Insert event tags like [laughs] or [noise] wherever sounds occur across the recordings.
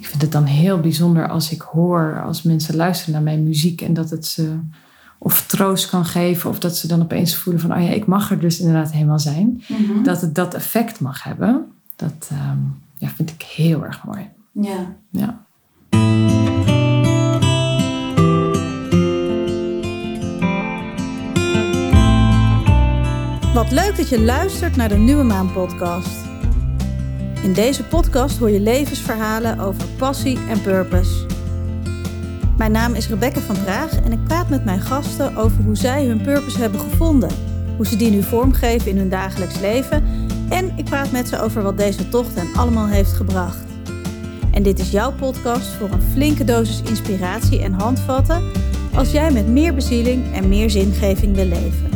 ik vind het dan heel bijzonder als ik hoor, als mensen luisteren naar mijn muziek en dat het ze of troost kan geven, of dat ze dan opeens voelen van, oh ja, ik mag er dus inderdaad helemaal zijn. Mhm. Dat het dat effect mag hebben. Dat ehm, ja, vind ik heel erg mooi. Ja. Ja. Wat leuk dat je luistert naar de Nieuwe Maan podcast. In deze podcast hoor je levensverhalen over passie en purpose. Mijn naam is Rebecca van Praag en ik praat met mijn gasten over hoe zij hun purpose hebben gevonden, hoe ze die nu vormgeven in hun dagelijks leven en ik praat met ze over wat deze tocht hen allemaal heeft gebracht. En dit is jouw podcast voor een flinke dosis inspiratie en handvatten als jij met meer bezieling en meer zingeving wil leven.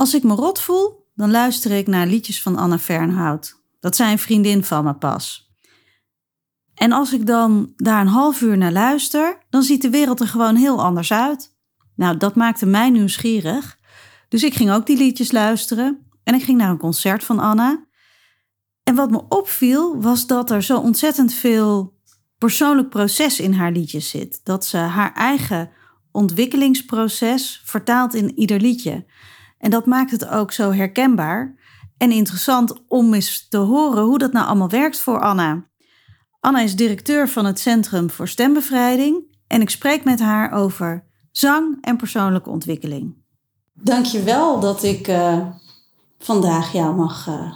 Als ik me rot voel, dan luister ik naar liedjes van Anna Fernhout. Dat zijn vriendin van me pas. En als ik dan daar een half uur naar luister, dan ziet de wereld er gewoon heel anders uit. Nou, dat maakte mij nieuwsgierig. Dus ik ging ook die liedjes luisteren en ik ging naar een concert van Anna. En wat me opviel was dat er zo ontzettend veel persoonlijk proces in haar liedjes zit. Dat ze haar eigen ontwikkelingsproces vertaalt in ieder liedje. En dat maakt het ook zo herkenbaar en interessant om eens te horen hoe dat nou allemaal werkt voor Anna. Anna is directeur van het Centrum voor Stembevrijding en ik spreek met haar over zang en persoonlijke ontwikkeling. Dankjewel dat ik eh, vandaag jou mag, eh,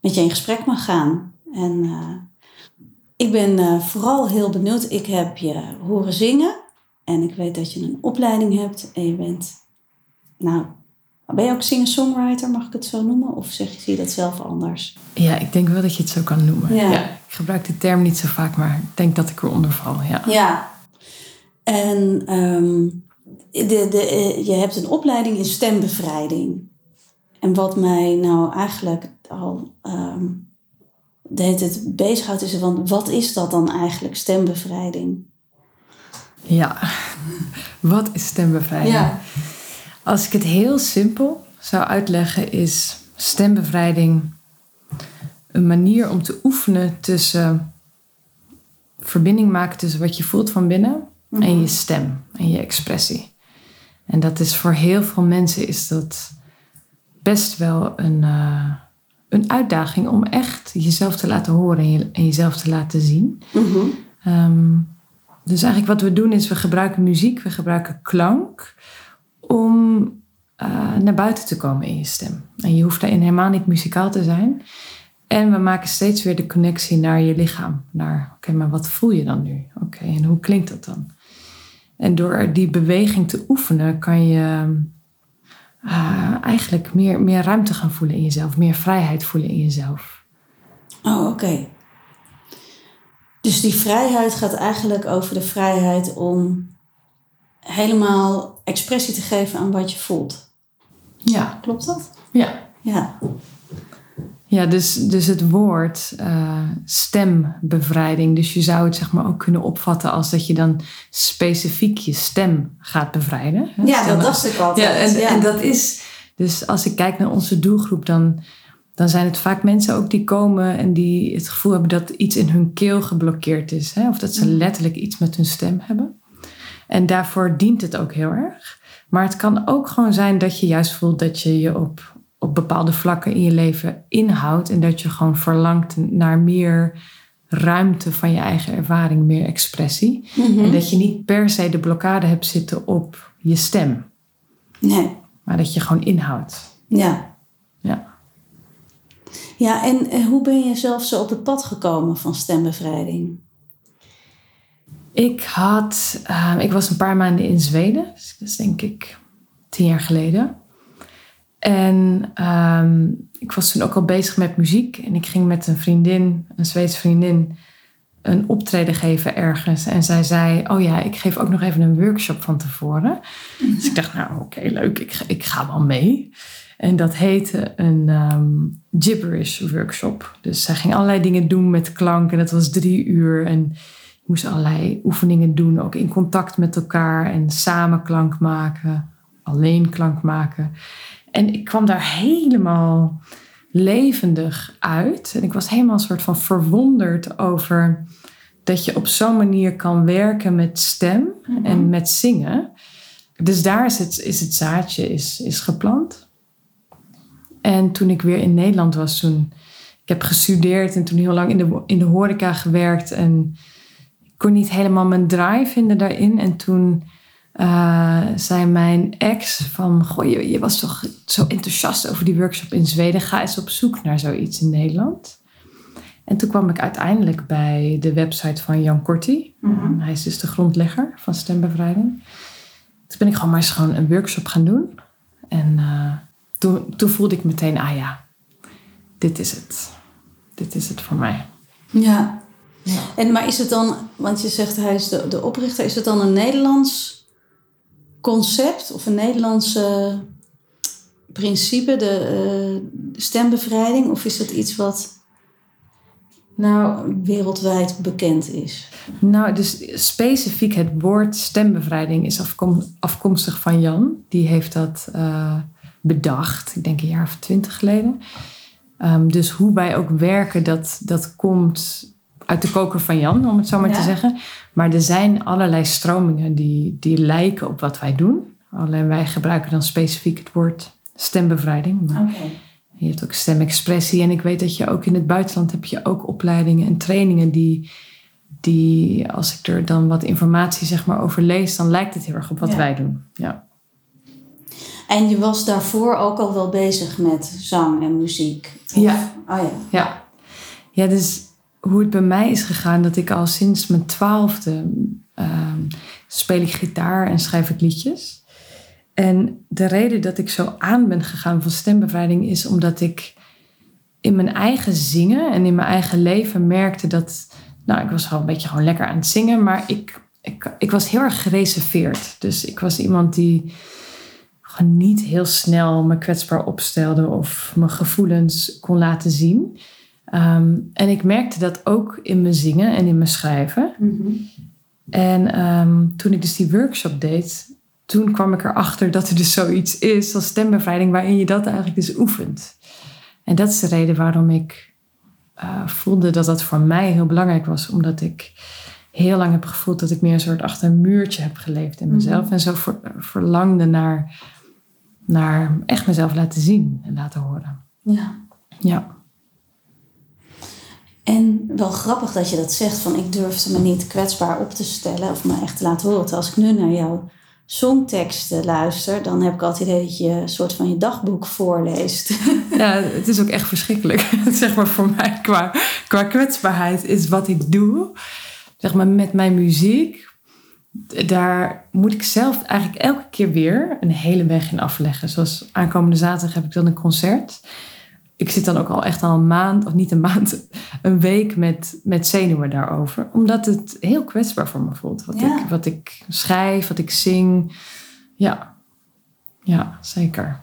met je in gesprek mag gaan. En eh, ik ben vooral heel benieuwd. Ik heb je horen zingen en ik weet dat je een opleiding hebt en je bent, nou, ben je ook singer-songwriter, mag ik het zo noemen? Of zeg je, zie je dat zelf anders? ja, ik denk wel dat je het zo kan noemen. Ja. ik gebruik die term niet zo vaak, maar ik denk dat ik eronder val. Ja. Ja. En ehm, de, de, eh, je hebt een opleiding in stembevrijding. En wat mij nou eigenlijk al ehm de hele tijd bezighoudt is, want wat is dat dan eigenlijk, stembevrijding? Ja, wat is stembevrijding? Als ik het heel simpel zou uitleggen, is stembevrijding een manier om te oefenen tussen verbinding maken tussen wat je voelt van binnen en je stem en je expressie. En dat is voor heel veel mensen is dat best wel een, eh, een uitdaging om echt jezelf te laten horen en, je, en jezelf te laten zien. Mhm. Ehm, dus eigenlijk wat we doen is we gebruiken muziek, we gebruiken klank om eh, naar buiten te komen in je stem. En je hoeft daarin helemaal niet muzikaal te zijn. En we maken steeds weer de connectie naar je lichaam. Naar, oké, maar wat voel je dan nu? Oké, en hoe klinkt dat dan? En door die beweging te oefenen kan je eh, eigenlijk meer, meer ruimte gaan voelen in jezelf. Meer vrijheid voelen in jezelf. Oh, oké. Dus die vrijheid gaat eigenlijk over de vrijheid om helemaal expressie te geven aan wat je voelt. Ja, Klopt dat? ja. Ja. Ja, dus, dus het woord eh, stembevrijding. Dus je zou het zeg maar ook kunnen opvatten als dat je dan specifiek je stem gaat bevrijden. hè? Ja, dat dacht ik altijd. Ja, en, ja. en dat is. Dus als ik kijk naar onze doelgroep, dan, dan zijn het vaak mensen ook die komen en die het gevoel hebben dat iets in hun keel geblokkeerd is. Hè? Of dat ze Mhm. letterlijk iets met hun stem hebben. En daarvoor dient het ook heel erg. Maar het kan ook gewoon zijn dat je juist voelt dat je je op, op bepaalde vlakken in je leven inhoudt. En dat je gewoon verlangt naar meer ruimte van je eigen ervaring, meer expressie. Mhm. En dat je niet per se de blokkade hebt zitten op je stem. Nee. Maar dat je gewoon inhoudt. Ja. Ja. Ja, en eh, hoe ben je zelf zo op het pad gekomen van stembevrijding? Ik had, eh, ik was een paar maanden in Zweden. Dus dat is denk ik tien jaar geleden. En ehm, ik was toen ook al bezig met muziek. En ik ging met een vriendin, een Zweedse vriendin, een optreden geven ergens. En zij zei, oh ja, ik geef ook nog even een workshop van tevoren. Dus ik dacht, nou oké, leuk, ik, ik ga wel mee. En dat heette een ehm, gibberish workshop. Dus zij ging allerlei dingen doen met klank. En dat was drie uur. En je moest allerlei oefeningen doen, ook in contact met elkaar. En samen klank maken, alleen klank maken. En ik kwam daar helemaal levendig uit. En ik was helemaal een soort van verwonderd over dat je op zo'n manier kan werken met stem en met zingen. Dus daar is het, is het zaadje is, is geplant. En toen ik weer in Nederland was, toen ik heb gestudeerd en toen heel lang in de, in de horeca gewerkt. En kon niet helemaal mijn draai vinden daarin. En toen uh, zei mijn ex van... Goh, je, je, was toch zo enthousiast over die workshop in Zweden. Ga eens op zoek naar zoiets in Nederland. En toen kwam ik uiteindelijk bij de website van Jan Korti. Mhm. Hij is dus de grondlegger van stembevrijding. Toen ben ik gewoon maar eens gewoon een workshop gaan doen. En uh, toen, toen voelde ik meteen, ah ja, dit is het. Dit is het voor mij. Ja. Ja. En, maar is het dan, want je zegt hij is de, de oprichter, is het dan een Nederlands concept of een Nederlandse principe, de eh, stembevrijding? Of is het iets wat nou wereldwijd bekend is? Nou, dus specifiek het woord stembevrijding is afkom afkomstig van Jan. Die heeft dat uh, bedacht, ik denk een jaar of twintig geleden. Um, dus hoe wij ook werken, dat, dat komt uit de koker van Jan, om het zo maar Ja. te zeggen. Maar er zijn allerlei stromingen die, die lijken op wat wij doen. Alleen wij gebruiken dan specifiek het woord stembevrijding. Maar je hebt ook stemexpressie. En ik weet dat je ook in het buitenland heb je ook opleidingen en trainingen die, die als ik er dan wat informatie zeg maar over lees, dan lijkt het heel erg op wat Ja. wij doen. Ja. En je was daarvoor ook al wel bezig met zang en muziek? Of- Ja. Oh ja. Ja. ja, dus hoe het bij mij is gegaan, dat ik al sinds mijn twaalfde ehm, speel ik gitaar en schrijf ik liedjes. En de reden dat ik zo aan ben gegaan van stembevrijding is omdat ik in mijn eigen zingen en in mijn eigen leven merkte dat, nou, ik was wel een beetje gewoon lekker aan het zingen, maar ik, ik, ik was heel erg gereserveerd. Dus ik was iemand die gewoon niet heel snel me kwetsbaar opstelde of mijn gevoelens kon laten zien. Um, en ik merkte dat ook in mijn zingen en in mijn schrijven. Mhm. En um, toen ik dus die workshop deed, toen kwam ik erachter dat er dus zoiets is als stembevrijding waarin je dat eigenlijk dus oefent. En dat is de reden waarom ik uh, voelde dat dat voor mij heel belangrijk was, omdat ik heel lang heb gevoeld dat ik meer een soort achter een muurtje heb geleefd in mezelf Mhm. en zo ver, verlangde naar, naar echt mezelf laten zien en laten horen. Ja. Ja. En wel grappig dat je dat zegt van ik durfde me niet kwetsbaar op te stellen of me echt te laten horen. Terwijl als ik nu naar jouw songteksten luister, dan heb ik altijd het idee dat je een soort van je dagboek voorleest. [laughs] Ja, het is ook echt verschrikkelijk. [laughs] zeg maar voor mij qua, qua kwetsbaarheid is wat ik doe. Zeg maar met mijn muziek. Daar moet ik zelf eigenlijk elke keer weer een hele weg in afleggen. Zoals aankomende zaterdag heb ik dan een concert. Ik zit dan ook al echt al een maand, of niet een maand, [laughs] een week met, met zenuwen daarover. Omdat het heel kwetsbaar voor me voelt. Wat, Ja. ik, wat ik schrijf, wat ik zing. Ja, ja zeker.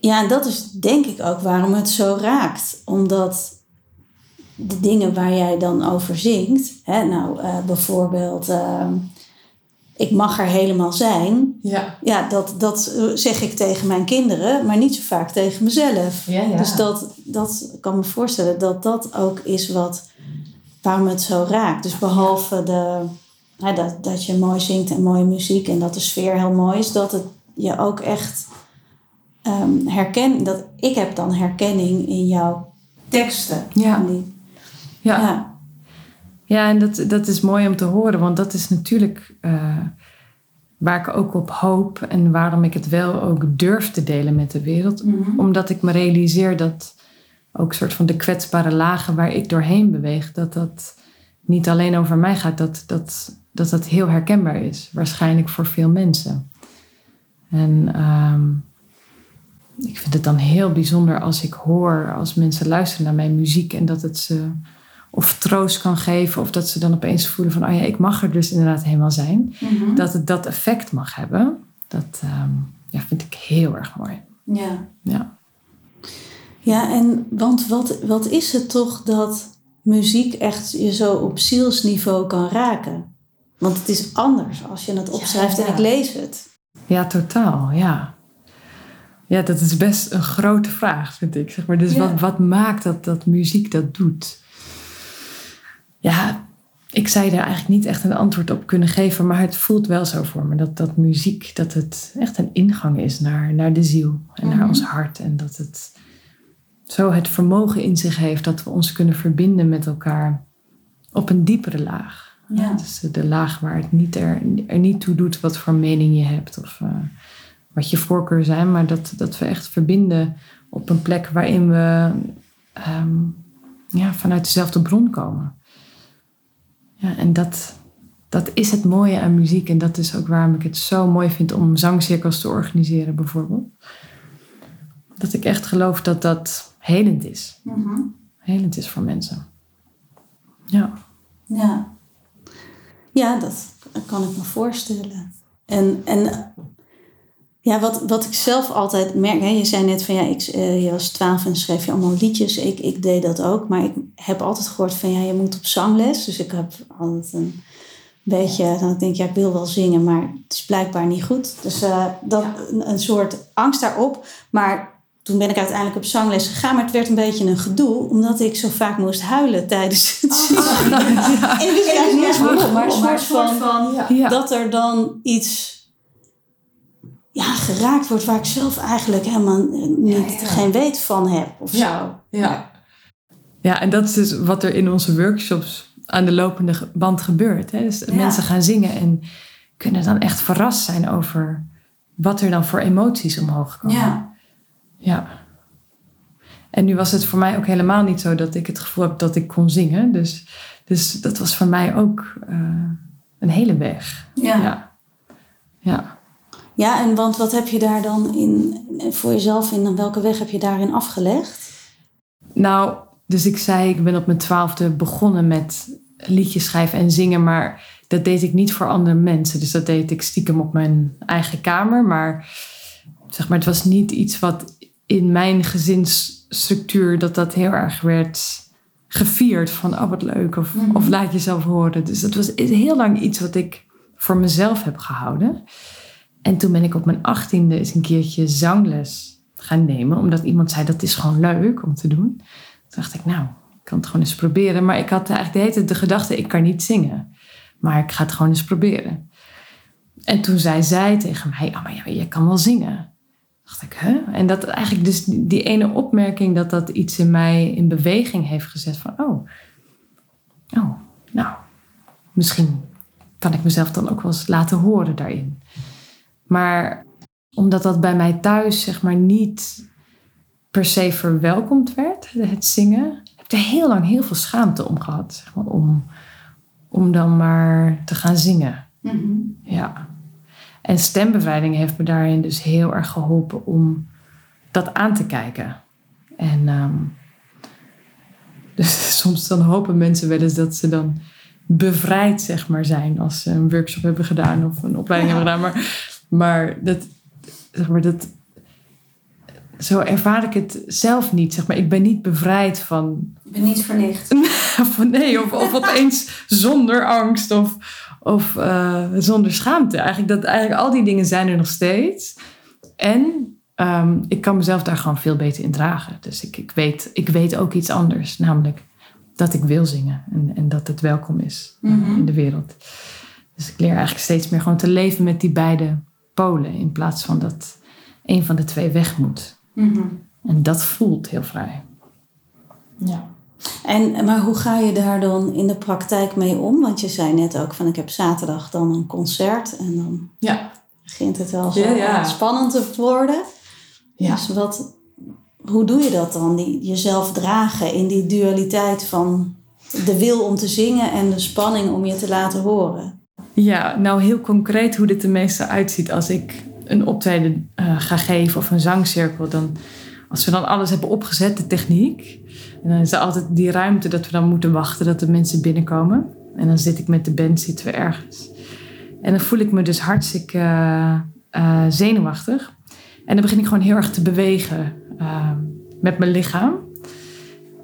Ja, en dat is denk ik ook waarom het zo raakt. Omdat de dingen waar jij dan over zingt, hè, nou eh, bijvoorbeeld, eh, ik mag er helemaal zijn. Ja, Ja, dat, dat zeg ik tegen mijn kinderen, maar niet zo vaak tegen mezelf. ja, ja. Dus dat, dat kan me voorstellen dat dat ook is wat, waarom het zo raakt. Dus behalve de, hè, dat, dat je mooi zingt en mooie muziek en dat de sfeer heel mooi is, dat het je ook echt herken, dat ik heb dan herkenning in jouw teksten. Ja. Die- ja. ja. Ja, en dat, dat is mooi om te horen, want dat is natuurlijk eh, waar ik ook op hoop en waarom ik het wel ook durf te delen met de wereld. Mhm. Omdat ik me realiseer dat ook soort van de kwetsbare lagen waar ik doorheen beweeg, dat dat niet alleen over mij gaat, dat dat, dat, dat heel herkenbaar is. Waarschijnlijk voor veel mensen. En ehm, ik vind het dan heel bijzonder als ik hoor, als mensen luisteren naar mijn muziek en dat het ze of troost kan geven, of dat ze dan opeens voelen van, oh ja, ik mag er dus inderdaad helemaal zijn. Mhm. Dat het dat effect mag hebben, dat ehm, ja, vind ik heel erg mooi. ja. Ja. Ja, en want wat, wat is het toch dat muziek echt je zo op zielsniveau kan raken? Want het is anders als je het opschrijft ja. en ik lees het. ja, totaal, ja. Ja, dat is best een grote vraag, vind ik. Zeg maar. Dus Ja. wat, wat maakt dat, dat muziek dat doet? Ja, ik zou je daar eigenlijk niet echt een antwoord op kunnen geven, maar het voelt wel zo voor me. Dat, dat muziek, dat het echt een ingang is naar, naar de ziel en naar Mhm. ons hart. En dat het zo het vermogen in zich heeft dat we ons kunnen verbinden met elkaar op een diepere laag. Ja. Dus de laag waar het niet er, er niet toe doet wat voor mening je hebt of eh, wat je voorkeur zijn, maar dat, dat we echt verbinden op een plek waarin we ehm, ja, vanuit dezelfde bron komen. Ja, en dat, dat is het mooie aan muziek en dat is ook waarom ik het zo mooi vind om zangcirkels te organiseren bijvoorbeeld. Dat ik echt geloof dat dat helend is. Mhm. Helend is voor mensen. Ja. Ja. Ja, dat kan ik me voorstellen. En, en ja, wat, wat ik zelf altijd merk, hè, je zei net van ja, ik, eh, je was twaalf en schreef je allemaal liedjes. Ik, ik deed dat ook, maar ik heb altijd gehoord van ja, je moet op zangles. Dus ik heb altijd een beetje, dan denk ik ja, ik wil wel zingen, maar het is blijkbaar niet goed. Dus eh, dat, een, een soort angst daarop. Maar toen ben ik uiteindelijk op zangles gegaan, maar het werd een beetje een gedoe, omdat ik zo vaak moest huilen tijdens het zingen. [laughs] En ik wist eigenlijk niet eens waarom, maar een soort van, Ja. dat er dan iets ja, geraakt wordt waar ik zelf eigenlijk helemaal niet, Ja, ja. geen weet van heb of Ja. zo. Ja. ja, en dat is dus wat er in onze workshops aan de lopende band gebeurt. Hè? Dus Ja. mensen gaan zingen en kunnen dan echt verrast zijn over wat er dan voor emoties omhoog komen. Ja. Ja. En nu was het voor mij ook helemaal niet zo dat ik het gevoel heb dat ik kon zingen. Dus, dus dat was voor mij ook eh, een hele weg. Ja. Ja. ja. Ja, en want wat heb je daar dan in, voor jezelf in, welke weg heb je daarin afgelegd? Nou, dus ik zei, ik ben op mijn twaalfde begonnen met liedjes schrijven en zingen, maar dat deed ik niet voor andere mensen. Dus dat deed ik stiekem op mijn eigen kamer. Maar zeg maar, het was niet iets wat in mijn gezinsstructuur, dat dat heel erg werd gevierd van, oh wat leuk, of, Mhm. of laat jezelf horen. Dus dat was heel lang iets wat ik voor mezelf heb gehouden. En toen ben ik op mijn achttiende eens een keertje zangles gaan nemen, omdat iemand zei dat is gewoon leuk om te doen. Toen dacht ik, nou, ik kan het gewoon eens proberen. Maar ik had eigenlijk de hele tijd de gedachte, ik kan niet zingen. Maar ik ga het gewoon eens proberen. En toen zei zij tegen mij, oh, maar ja, je kan wel zingen. dacht ik, hè? En dat eigenlijk dus die ene opmerking, dat dat iets in mij in beweging heeft gezet. Van, oh, oh, nou, misschien kan ik mezelf dan ook wel eens laten horen daarin. Maar omdat dat bij mij thuis, zeg maar, niet per se verwelkomd werd, het zingen, heb ik er heel lang heel veel schaamte om gehad. Zeg maar, om, om dan maar te gaan zingen. Ja. En stembevrijding heeft me daarin dus heel erg geholpen om dat aan te kijken. En ehm, [laughs] dus soms dan hopen mensen wel eens dat ze dan bevrijd zeg maar, zijn als ze een workshop hebben gedaan of een opleiding hebben gedaan. Maar, maar, dat, zeg maar dat, zo ervaar ik het zelf niet. Zeg maar. Ik ben niet bevrijd van Ik ben niet verlicht. [laughs] of nee, of, of opeens zonder angst of, of eh, zonder schaamte. Eigenlijk, dat, eigenlijk al die dingen zijn er nog steeds. En ehm, ik kan mezelf daar gewoon veel beter in dragen. Dus ik, ik, weet, ik weet ook iets anders. Namelijk dat ik wil zingen. En, en dat het welkom is Mhm. in de wereld. Dus ik leer eigenlijk steeds meer gewoon te leven met die beide polen. In plaats van dat een van de twee weg moet. En dat voelt heel vrij. Ja. En, maar hoe ga je daar dan in de praktijk mee om? Want je zei net ook van ik heb zaterdag dan een concert en dan Ja. begint het wel zo Ja, ja. spannend te worden. Ja. Dus wat, hoe doe je dat dan? Die, jezelf dragen in die dualiteit van de wil om te zingen en de spanning om je te laten horen. Ja, nou heel concreet hoe dit er meestal uitziet als ik een optreden eh, ga geven of een zangcirkel. Dan, als we dan alles hebben opgezet, de techniek. En dan is er altijd die ruimte dat we dan moeten wachten dat de mensen binnenkomen. En dan zit ik met de band, zitten we ergens. En dan voel ik me dus hartstikke eh, eh, zenuwachtig. En dan begin ik gewoon heel erg te bewegen met mijn lichaam.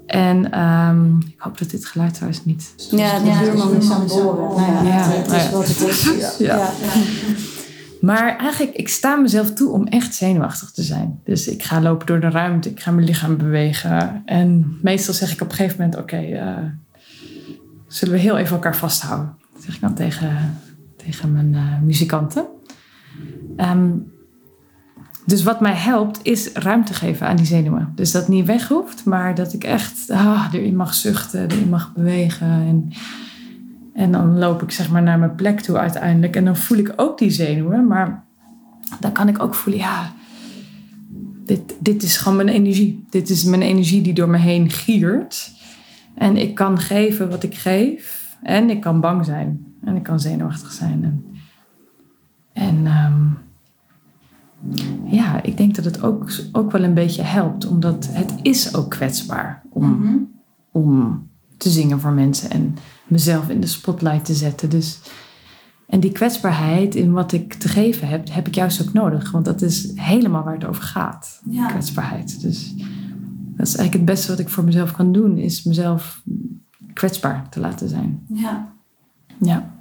En ehm, ik hoop dat dit geluid trouwens niet... Ja, de buurman is aan het boren. Nou ja, Ja, het is ja. wat het is. Ja. Maar eigenlijk, ik sta mezelf toe om echt zenuwachtig te zijn. Dus ik ga lopen door de ruimte, ik ga mijn lichaam bewegen. En meestal zeg ik op een gegeven moment: Oké, eh, zullen we heel even elkaar vasthouden? Dat zeg ik dan tegen, tegen mijn uh, muzikanten. Ehm, dus wat mij helpt, is ruimte geven aan die zenuwen. Dus dat niet weg hoeft, maar dat ik echt ah, erin mag zuchten, erin mag bewegen. En, en dan loop ik zeg maar naar mijn plek toe uiteindelijk. En dan voel ik ook die zenuwen, maar dan kan ik ook voelen, ja, dit, dit is gewoon mijn energie. Dit is mijn energie die door me heen giert. En ik kan geven wat ik geef. En ik kan bang zijn. En ik kan zenuwachtig zijn. En, en ehm, ja, ik denk dat het ook, ook wel een beetje helpt. Omdat het is ook kwetsbaar om, Mhm. om te zingen voor mensen. En mezelf in de spotlight te zetten. Dus, en die kwetsbaarheid in wat ik te geven heb, heb ik juist ook nodig. Want dat is helemaal waar het over gaat. Ja. Kwetsbaarheid. Dus dat is eigenlijk het beste wat ik voor mezelf kan doen. Is mezelf kwetsbaar te laten zijn. Ja. Ja.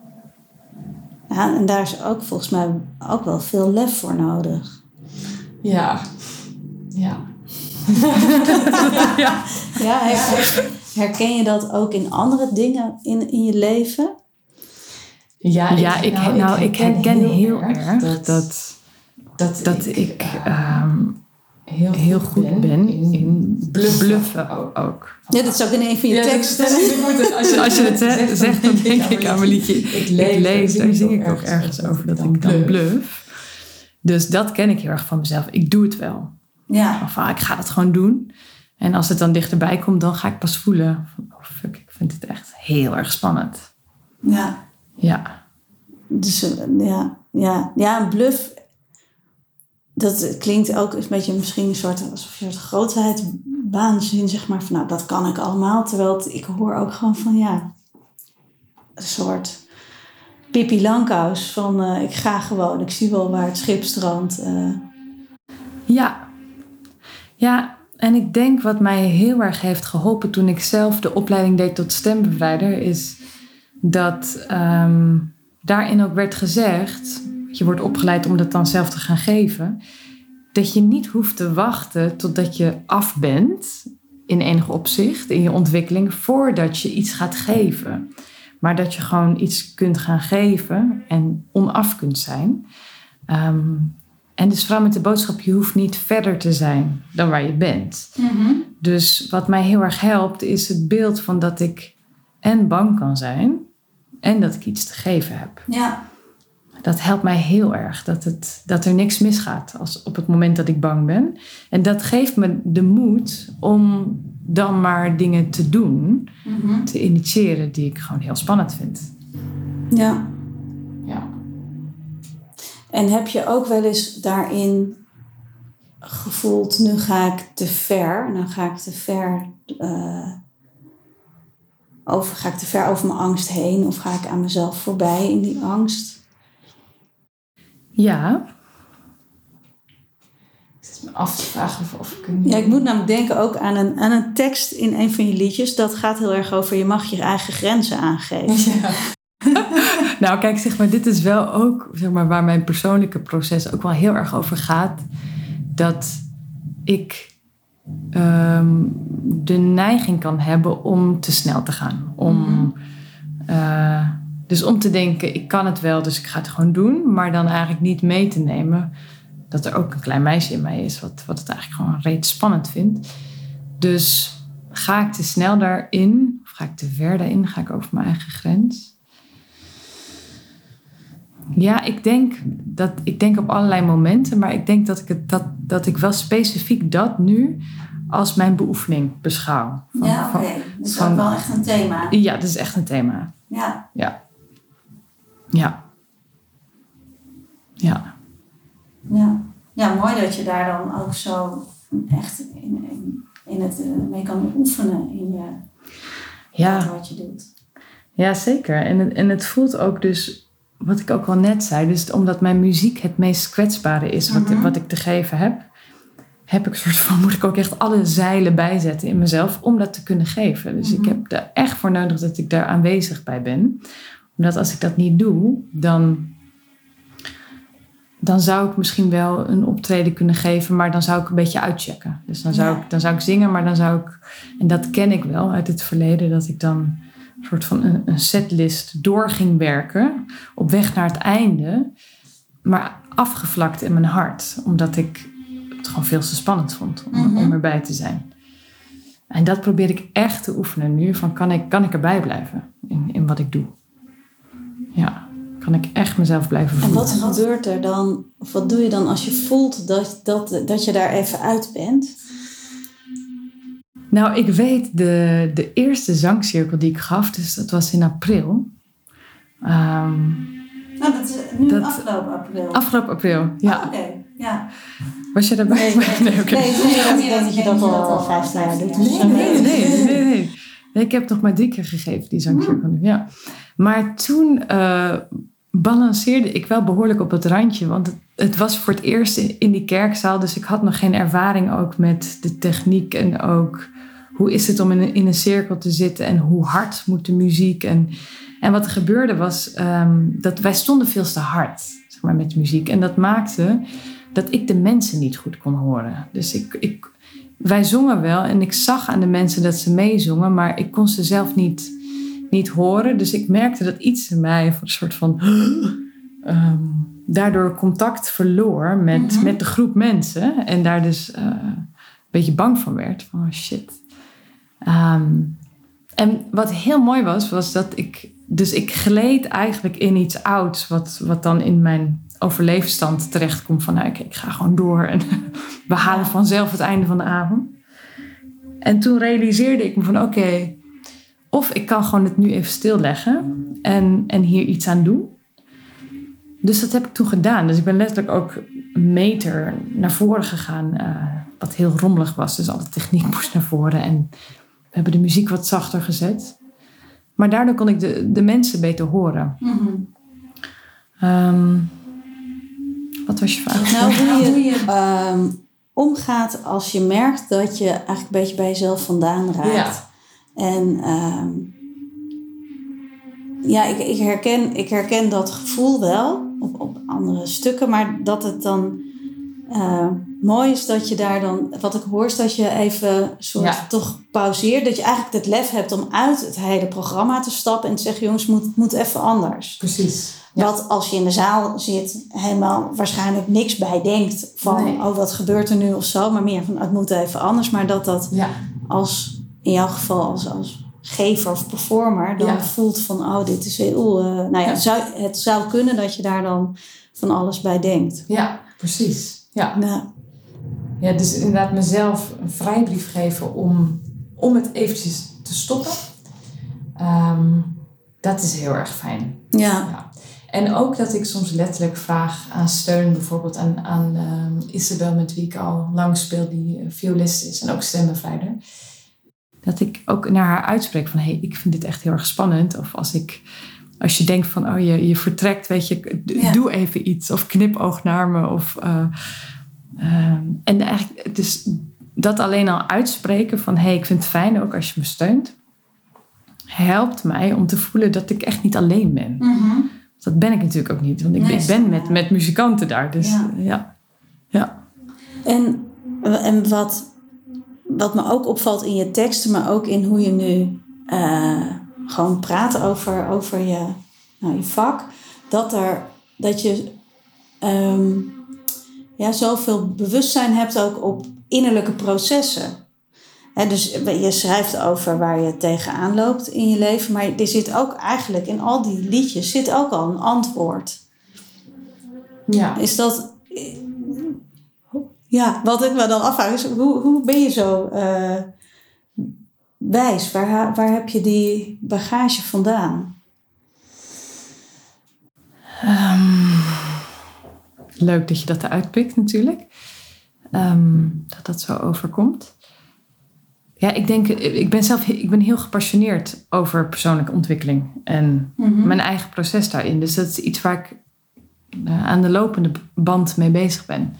Ja, en daar is ook volgens mij ook wel veel lef voor nodig. Ja. Ja. [laughs] Ja, her- herken je dat ook in andere dingen in, in je leven? Ja, Ja, ik, nou, ik herken heel, erg dat, dat, dat, ik ehm, heel, heel goed ben in bluffen. bluffen ook. Ja, dat is ook in een van je Ja, teksten. dat- het- als je, [laughs] Als je het ze- zegt, dan denk ik aan mijn liedje. Ik Ik lees, daar zing ik ook ergens ergens over dat ik dan bluff. Dus dat ken ik heel erg van mezelf. Ik doe het wel. Ja, Of ah, ik ga het gewoon doen. En als het dan dichterbij komt, dan ga ik pas voelen. van, Oh fuck, ik vind het echt heel erg spannend. ja. Ja. Dus eh, ja, ja, ja, een bluff. Dat klinkt ook een beetje misschien een soort, een soort grootheid waanzin, zeg maar. Van nou, dat kan ik allemaal. Terwijl ik hoor ook gewoon van ja, een soort Pippi Langkous van eh, ik ga gewoon, ik zie wel waar het schip strandt. eh. Ja. Ja, en ik denk wat mij heel erg heeft geholpen toen ik zelf de opleiding deed tot stembevrijder, is dat ehm, daarin ook werd gezegd, je wordt opgeleid om dat dan zelf te gaan geven, dat je niet hoeft te wachten totdat je af bent in enig opzicht in je ontwikkeling voordat je iets gaat geven. Maar dat je gewoon iets kunt gaan geven en onaf kunt zijn. Ehm, en dus vooral met de boodschap, je hoeft niet verder te zijn dan waar je bent. Dus wat mij heel erg helpt, is het beeld van dat ik en bang kan zijn en dat ik iets te geven heb. Ja, Dat helpt mij heel erg, dat, het, dat er niks misgaat als op het moment dat ik bang ben. En dat geeft me de moed om dan maar dingen te doen, te initiëren die ik gewoon heel spannend vind. ja. Ja. En heb je ook wel eens daarin gevoeld, nu ga ik te ver, nou ga ik te ver, eh, over, ga ik te ver over mijn angst heen of ga ik aan mezelf voorbij in die angst? Ja, Ik zit me af te vragen of, of ik een... Ja, ik moet namelijk denken ook aan een, aan een tekst in een van je liedjes. Dat gaat heel erg over je mag je eigen grenzen aangeven. Ja. [laughs] Nou, kijk, zeg maar, dit is wel ook zeg maar, waar mijn persoonlijke proces ook wel heel erg over gaat. Dat ik ehm, de neiging kan hebben om te snel te gaan. Om, eh, dus om te denken, ik kan het wel, dus ik ga het gewoon doen. Maar dan eigenlijk niet mee te nemen dat er ook een klein meisje in mij is wat, wat het eigenlijk gewoon reeds spannend vindt. Dus ga ik te snel daarin, of ga ik te ver daarin, ga ik over mijn eigen grens? Ja, ik denk, dat, ik denk op allerlei momenten, maar ik denk dat ik, het, dat, dat ik wel specifiek dat nu als mijn beoefening beschouw. Van- Ja, oké. Dat is wel echt een thema. ja, dat is echt een thema. Ja, Ja. Ja. Ja. ja. ja, mooi dat je daar dan ook zo echt in, in, in het eh, mee kan oefenen in je, Ja. wat je doet. Ja, zeker. En het, en het voelt ook dus, wat ik ook al net zei, dus omdat mijn muziek het meest kwetsbare is wat, Mhm. wat ik te geven heb, heb ik soort van, [laughs] moet ik ook echt alle zeilen bijzetten in mezelf om dat te kunnen geven. Dus ik Mhm. heb er echt voor nodig dat ik daar aanwezig bij ben. Omdat als ik dat niet doe, dan, dan zou ik misschien wel een optreden kunnen geven, maar dan zou ik een beetje uitchecken. Dus dan zou, Ja. ik, dan zou ik zingen, maar dan zou ik, en dat ken ik wel uit het verleden, dat ik dan een soort van een, een setlist door ging werken op weg naar het einde, maar afgevlakt in mijn hart, omdat ik het gewoon veel te spannend vond om, Mhm. om erbij te zijn. En dat probeer ik echt te oefenen nu, van kan ik, kan ik erbij blijven in, in wat ik doe? Ja, kan ik echt mezelf blijven En voelen. wat gebeurt er dan, of wat doe je dan als je voelt dat, dat, dat je daar even uit bent? Nou, ik weet de, de eerste zangcirkel die ik gaf, dus dat was in april. Ehm, Nou, dat is nu Dat- afgelopen april. afgelopen april, ja. Ah, Oké, ja. Was je daarbij? Nee, nee, nee, nee, dat, ik denk dat je dat al 15 jaar doet. Nee, nee, nee, je. nee, nee, nee. Nee, Ik heb nog maar drie keer gegeven, die zangcirkel nu. Ja. Maar toen eh, balanceerde ik wel behoorlijk op het randje. Want het, was voor het eerst in, die kerkzaal. Dus ik had nog geen ervaring ook met de techniek. En ook hoe is het om in een, in een cirkel te zitten. En hoe hard moet de muziek. En, en wat er gebeurde was ehm, dat wij stonden veel te hard zeg maar, met muziek. En dat maakte dat ik de mensen niet goed kon horen. Dus ik, ik, wij zongen wel en ik zag aan de mensen dat ze meezongen, maar ik kon ze zelf niet, niet horen. Dus ik merkte dat iets in mij een soort van. [gasps] ehm, daardoor contact verloor met, Mhm. met de groep mensen. En daar dus eh, een beetje bang van werd. Van oh shit. Ehm, en wat heel mooi was, was dat ik. Dus ik gleed eigenlijk in iets ouds, wat, wat dan in mijn overleefstand terechtkomt. Van nou, ik, ik ga gewoon door en [laughs] we halen vanzelf het einde van de avond. En toen realiseerde ik me van oké, of ik kan gewoon het nu even stilleggen en, en hier iets aan doen. Dus dat heb ik toen gedaan. Dus ik ben letterlijk ook een meter naar voren gegaan, eh, wat heel rommelig was. Dus alle techniek [laughs] moest naar voren en we hebben de muziek wat zachter gezet. Maar daardoor kon ik de, de mensen beter horen. Mhm. Ehm, wat was je vraag? Nou, hoe je ehm, omgaat als je merkt dat je eigenlijk een beetje bij jezelf vandaan raakt. Ja. En ehm, ja, ik, ik, herken, ik herken dat gevoel wel op, op andere stukken, maar dat het dan eh, mooi is dat je daar dan, wat ik hoor, is dat je even soort Ja. toch pauzeert. Dat je eigenlijk het lef hebt om uit het hele programma te stappen en te zeggen: jongens, het moet, moet even anders. Precies. Ja. Wat als je in de zaal zit, helemaal waarschijnlijk niks bij denkt van, Nee. oh wat gebeurt er nu of zo, maar meer van het moet even anders. Maar dat dat Ja. als, in jouw geval als, als gever of performer, dan Ja. voelt van, oh dit is heel, eh, nou ja, Ja. het Zou, het zou kunnen dat je daar dan van alles bij denkt. ja, precies. Ja. Nou, ja, dus inderdaad mezelf een vrijbrief geven om, om het eventjes te stoppen. Ehm, dat is heel erg fijn. ja. Ja. En ook dat ik soms letterlijk vraag aan steun, bijvoorbeeld aan, aan ehm, Isabel, met wie ik al lang speel, die eh, violist is en ook stembeveiliger. Dat ik ook naar haar uitspreek van, hé, hey, ik vind dit echt heel erg spannend. Of als ik, als je denkt van, oh, je, je vertrekt, weet je, Ja. doe even iets. Of knipoog naar me. Of, eh, ehm, en eigenlijk, dus dat alleen al uitspreken van, hé, hey, ik vind het fijn ook als je me steunt. Helpt mij om te voelen dat ik echt niet alleen ben. Mhm. Dat ben ik natuurlijk ook niet, want ik, Nee, ben met, met muzikanten daar. Dus ja. ja. En, en wat, wat me ook opvalt in je teksten, maar ook in hoe je nu eh, gewoon praat over, over je, nou, je vak, dat, er, dat je ehm, ja, zoveel bewustzijn hebt ook op innerlijke processen. Hè, dus je schrijft over waar je tegenaan loopt in je leven, maar er zit ook eigenlijk in al die liedjes zit ook al een antwoord. ja. Is dat. Ja, wat ik me dan afvraag is: hoe, hoe ben je zo eh, wijs? Waar, waar heb je die bagage vandaan? Ehm, leuk dat je dat eruit pikt natuurlijk. Ehm, dat dat zo overkomt. Ja, ik denk, ik ben zelf ik ben heel gepassioneerd over persoonlijke ontwikkeling en mijn eigen proces daarin. Dus dat is iets waar ik eh, aan de lopende band mee bezig ben.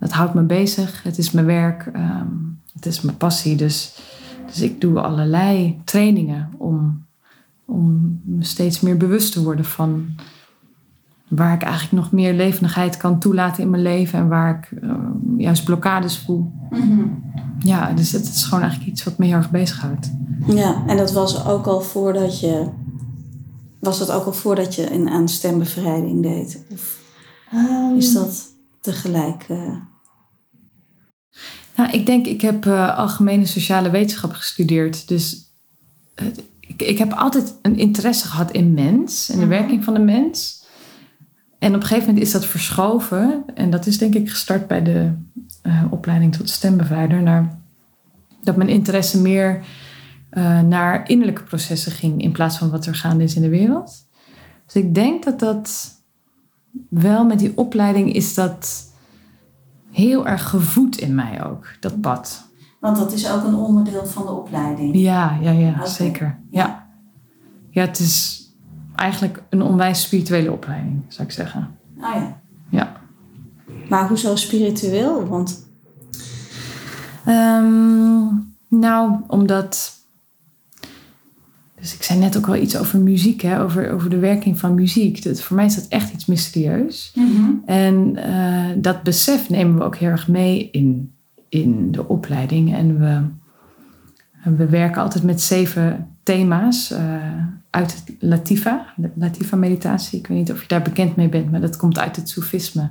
Dat houdt me bezig, het is mijn werk, ehm, het is mijn passie. Dus, dus ik doe allerlei trainingen om, om me steeds meer bewust te worden van waar ik eigenlijk nog meer levendigheid kan toelaten in mijn leven en waar ik eh, juist blokkades voel. Mhm. Ja, dus het is gewoon eigenlijk iets wat me heel erg bezighoudt. Ja, en dat was ook al voordat je. Was dat ook al voordat je een aan stembevrijding deed? Of is dat tegelijk? eh, Nou, ik denk, ik heb eh, algemene sociale wetenschap gestudeerd. Dus eh, ik, ik heb altijd een interesse gehad in mens en de Mhm. werking van de mens. En op een gegeven moment is dat verschoven. En dat is denk ik gestart bij de eh, opleiding tot stembevrijder. Naar, dat mijn interesse meer naar innerlijke processen ging in plaats van wat er gaande is in de wereld. Dus ik denk dat dat wel met die opleiding is dat heel erg gevoed in mij ook, dat pad. Want dat is ook een onderdeel van de opleiding. Ja, ja, ja, zeker. Ja. ja, het is eigenlijk een onwijs spirituele opleiding, zou ik zeggen. Ah ja. Ja. Maar hoezo spiritueel? Want. Ehm, nou, omdat. Dus ik zei net ook al iets over muziek, hè? Over, over de werking van muziek. Dat, voor mij is dat echt iets mysterieus. En eh, dat besef nemen we ook heel erg mee in, in de opleiding. En we, we werken altijd met zeven thema's eh, uit het Latifa, de Latifa-meditatie. Ik weet niet of je daar bekend mee bent, maar dat komt uit het Soefisme.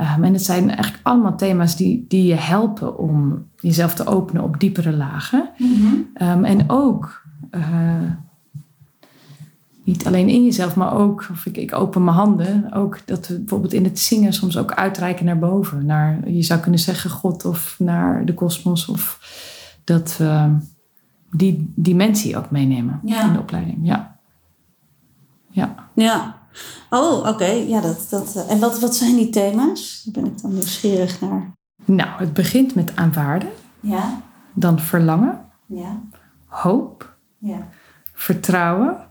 Um, en het zijn eigenlijk allemaal thema's die, die je helpen om jezelf te openen op diepere lagen. Um, en ook uh, niet alleen in jezelf, maar ook, of ik, ik open mijn handen, ook dat we bijvoorbeeld in het zingen soms ook uitreiken naar boven. Naar, je zou kunnen zeggen God of naar de kosmos. Of dat we die dimensie ook meenemen Ja. in de opleiding. Ja. Ja. Ja. Oh, oké. Ja, dat, dat, eh, en wat, wat zijn die thema's? Daar ben ik dan nieuwsgierig naar. Nou, het begint met aanvaarden, Ja, dan verlangen, ja, hoop, ja. vertrouwen,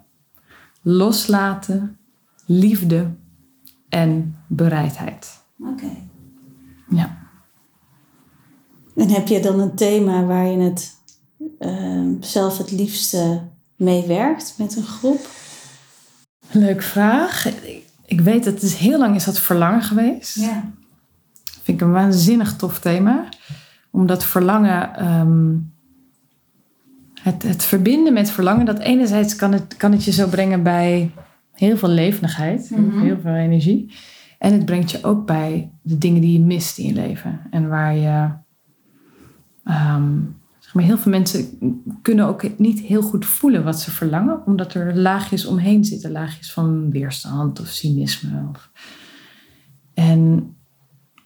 loslaten, liefde en bereidheid. Oké. Ja. En heb je dan een thema waar je het eh, zelf het liefste mee werkt met een groep? Leuk vraag. Ik weet dat het is heel lang is dat verlangen geweest. Ja. Vind ik een waanzinnig tof thema. Omdat verlangen, ehm, het, het verbinden met verlangen, dat enerzijds kan het, kan het je zo brengen bij heel veel levendigheid, Mhm. heel veel energie. En het brengt je ook bij de dingen die je mist in je leven. En waar je, ehm, zeg maar, heel veel mensen kunnen ook niet heel goed voelen wat ze verlangen, omdat er laagjes omheen zitten, laagjes van weerstand of cynisme. Of, en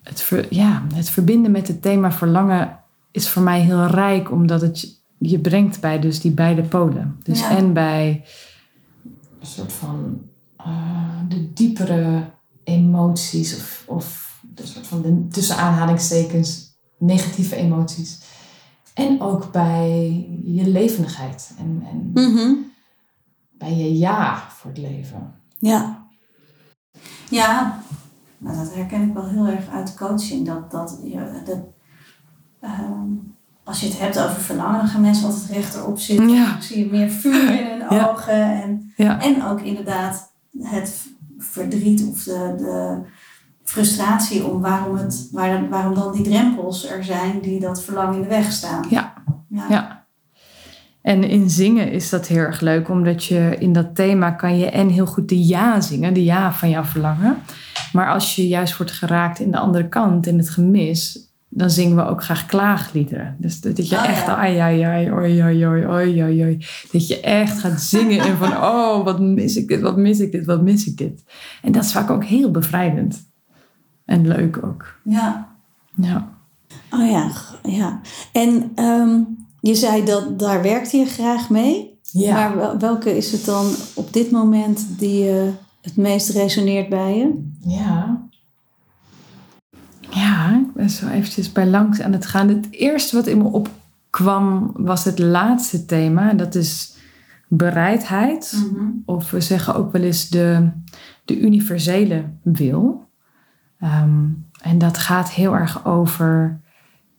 het, ver- ja, het verbinden met het thema verlangen is voor mij heel rijk, omdat het je- brengt bij dus die beide polen. Dus Ja. en bij een soort van eh, de diepere emoties of, of de soort van de, tussen aanhalingstekens negatieve emoties. En ook bij je levendigheid en, en Mhm. bij je ja voor het leven. Ja. Ja, nou, dat herken ik wel heel erg uit coaching. Dat, dat, je, dat, ehm, als je het hebt over verlangen, dan gaan mensen altijd rechterop zitten. Ja. Dan zie je meer vuur in hun Ja. ogen. En, Ja, en ook inderdaad het verdriet of de, de frustratie om waarom, het, waar, waarom dan die drempels er zijn die dat verlangen in de weg staan. Ja. Ja. Ja. En in zingen is dat heel erg leuk, omdat je in dat thema kan je en heel goed de ja zingen, de ja van jouw verlangen. Maar als je juist wordt geraakt in de andere kant, in het gemis, dan zingen we ook graag klaagliederen. Dus dat dat je Oh, echt, ja. ai, ai, ai, oi, oi, oi, oi, oi, oi. Dat je echt gaat zingen en van, [laughs] oh, wat mis ik dit, wat mis ik dit, wat mis ik dit. En dat is vaak ook heel bevrijdend. En leuk ook. ja. Ja. Oh ja, ja. En ehm, je zei dat daar werkte je graag mee. Maar wel- welke is het dan op dit moment die eh, het meest resoneert bij je? Ja. Ja, ik ben zo eventjes bij langs aan het gaan. Het eerste wat in me opkwam was het laatste thema. Dat is bereidheid. Of we zeggen ook wel eens de, de universele wil. Ehm, en dat gaat heel erg over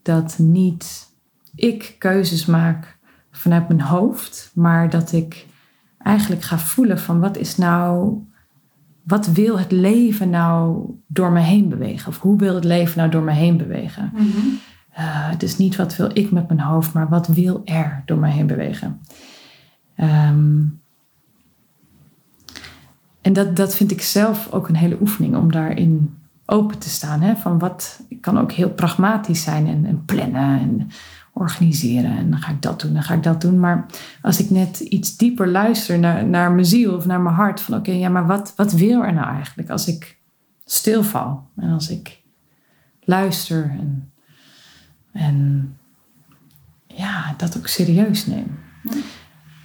dat niet ik keuzes maak vanuit mijn hoofd, maar dat ik eigenlijk ga voelen van wat is nou wat wil het leven nou door me heen bewegen? Of hoe wil het leven nou door me heen bewegen? Uh, dus niet wat wil ik met mijn hoofd, maar wat wil er door me heen bewegen? Um, en dat, dat vind ik zelf ook een hele oefening om daarin open te staan. Hè? Van wat, ik kan ook heel pragmatisch zijn en, en plannen en organiseren. En dan ga ik dat doen, dan ga ik dat doen. Maar als ik net iets dieper luister naar, naar mijn ziel of naar mijn hart. Van oké, ja, maar wat, wat wil er nou eigenlijk als ik stilval? En als ik luister en, en ja, dat ook serieus neem.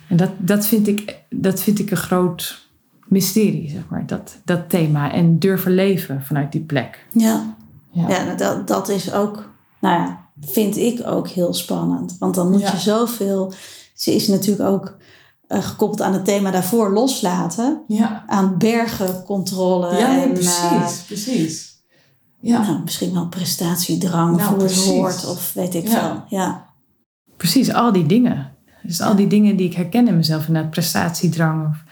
En dat, dat, vind ik, dat vind ik een groot mysterie, zeg maar. Dat, dat thema. En durven leven vanuit die plek. Ja, ja. ja dat, dat is ook, nou ja, vind ik ook heel spannend. Want dan moet je zoveel. Ze is natuurlijk ook uh, gekoppeld aan het thema daarvoor loslaten. Ja. Aan bergencontrole. Ja, en, precies, uh, precies. Ja. Nou, misschien wel prestatiedrang nou, voor het hoort of weet ik veel. Ja. Precies, al die dingen. Dus al die dingen die ik herken in mezelf. Inderdaad, prestatiedrang of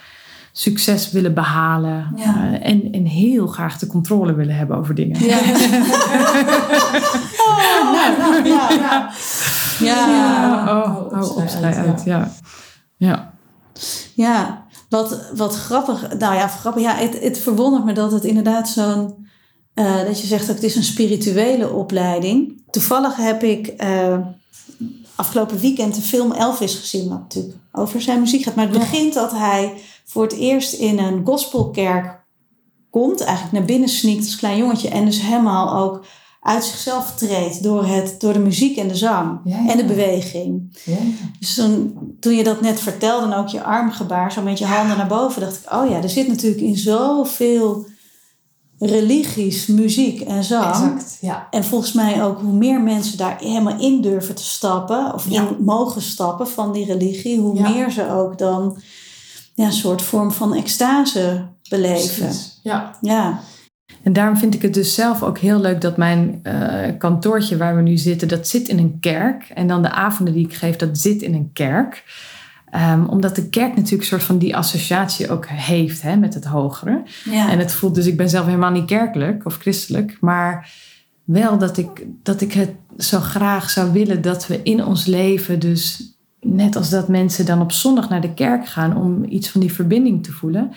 succes willen behalen. Ja. Uh, en, en heel graag de controle willen hebben over dingen. Ja. oh, nou, nou, ja, ja. Ja. ja. Oh, uit. uit. Ja. Ja. Ja, wat, wat grappig. Nou ja, grappig. Ja, het, het verwondert me dat het inderdaad zo'n... Uh, dat je zegt dat het is een spirituele opleiding. Toevallig heb ik... Uh, afgelopen weekend de film Elvis gezien, wat natuurlijk over zijn muziek gaat. Maar het begint dat hij voor het eerst in een gospelkerk komt, eigenlijk naar binnen sneakt als klein jongetje en dus helemaal ook uit zichzelf treedt door, het, door de muziek en de zang en de beweging. Ja. Dus toen, toen je dat net vertelde en ook je armgebaar, zo met je handen naar boven, dacht ik, oh ja, er zit natuurlijk in zoveel religies, muziek en zang. Exact, ja. En volgens mij ook hoe meer mensen daar helemaal in durven te stappen, of in mogen stappen van die religie, hoe meer ze ook dan ja, een soort vorm van extase beleven. Ja. ja. En daarom vind ik het dus zelf ook heel leuk dat mijn uh, kantoortje waar we nu zitten, dat zit in een kerk. En dan de avonden die ik geef, dat zit in een kerk. Um, omdat de kerk natuurlijk een soort van die associatie ook heeft hè, met het hogere. Ja. En het voelt dus, ik ben zelf helemaal niet kerkelijk of christelijk, maar wel dat ik, dat ik het zo graag zou willen dat we in ons leven dus net als dat mensen dan op zondag naar de kerk gaan om iets van die verbinding te voelen,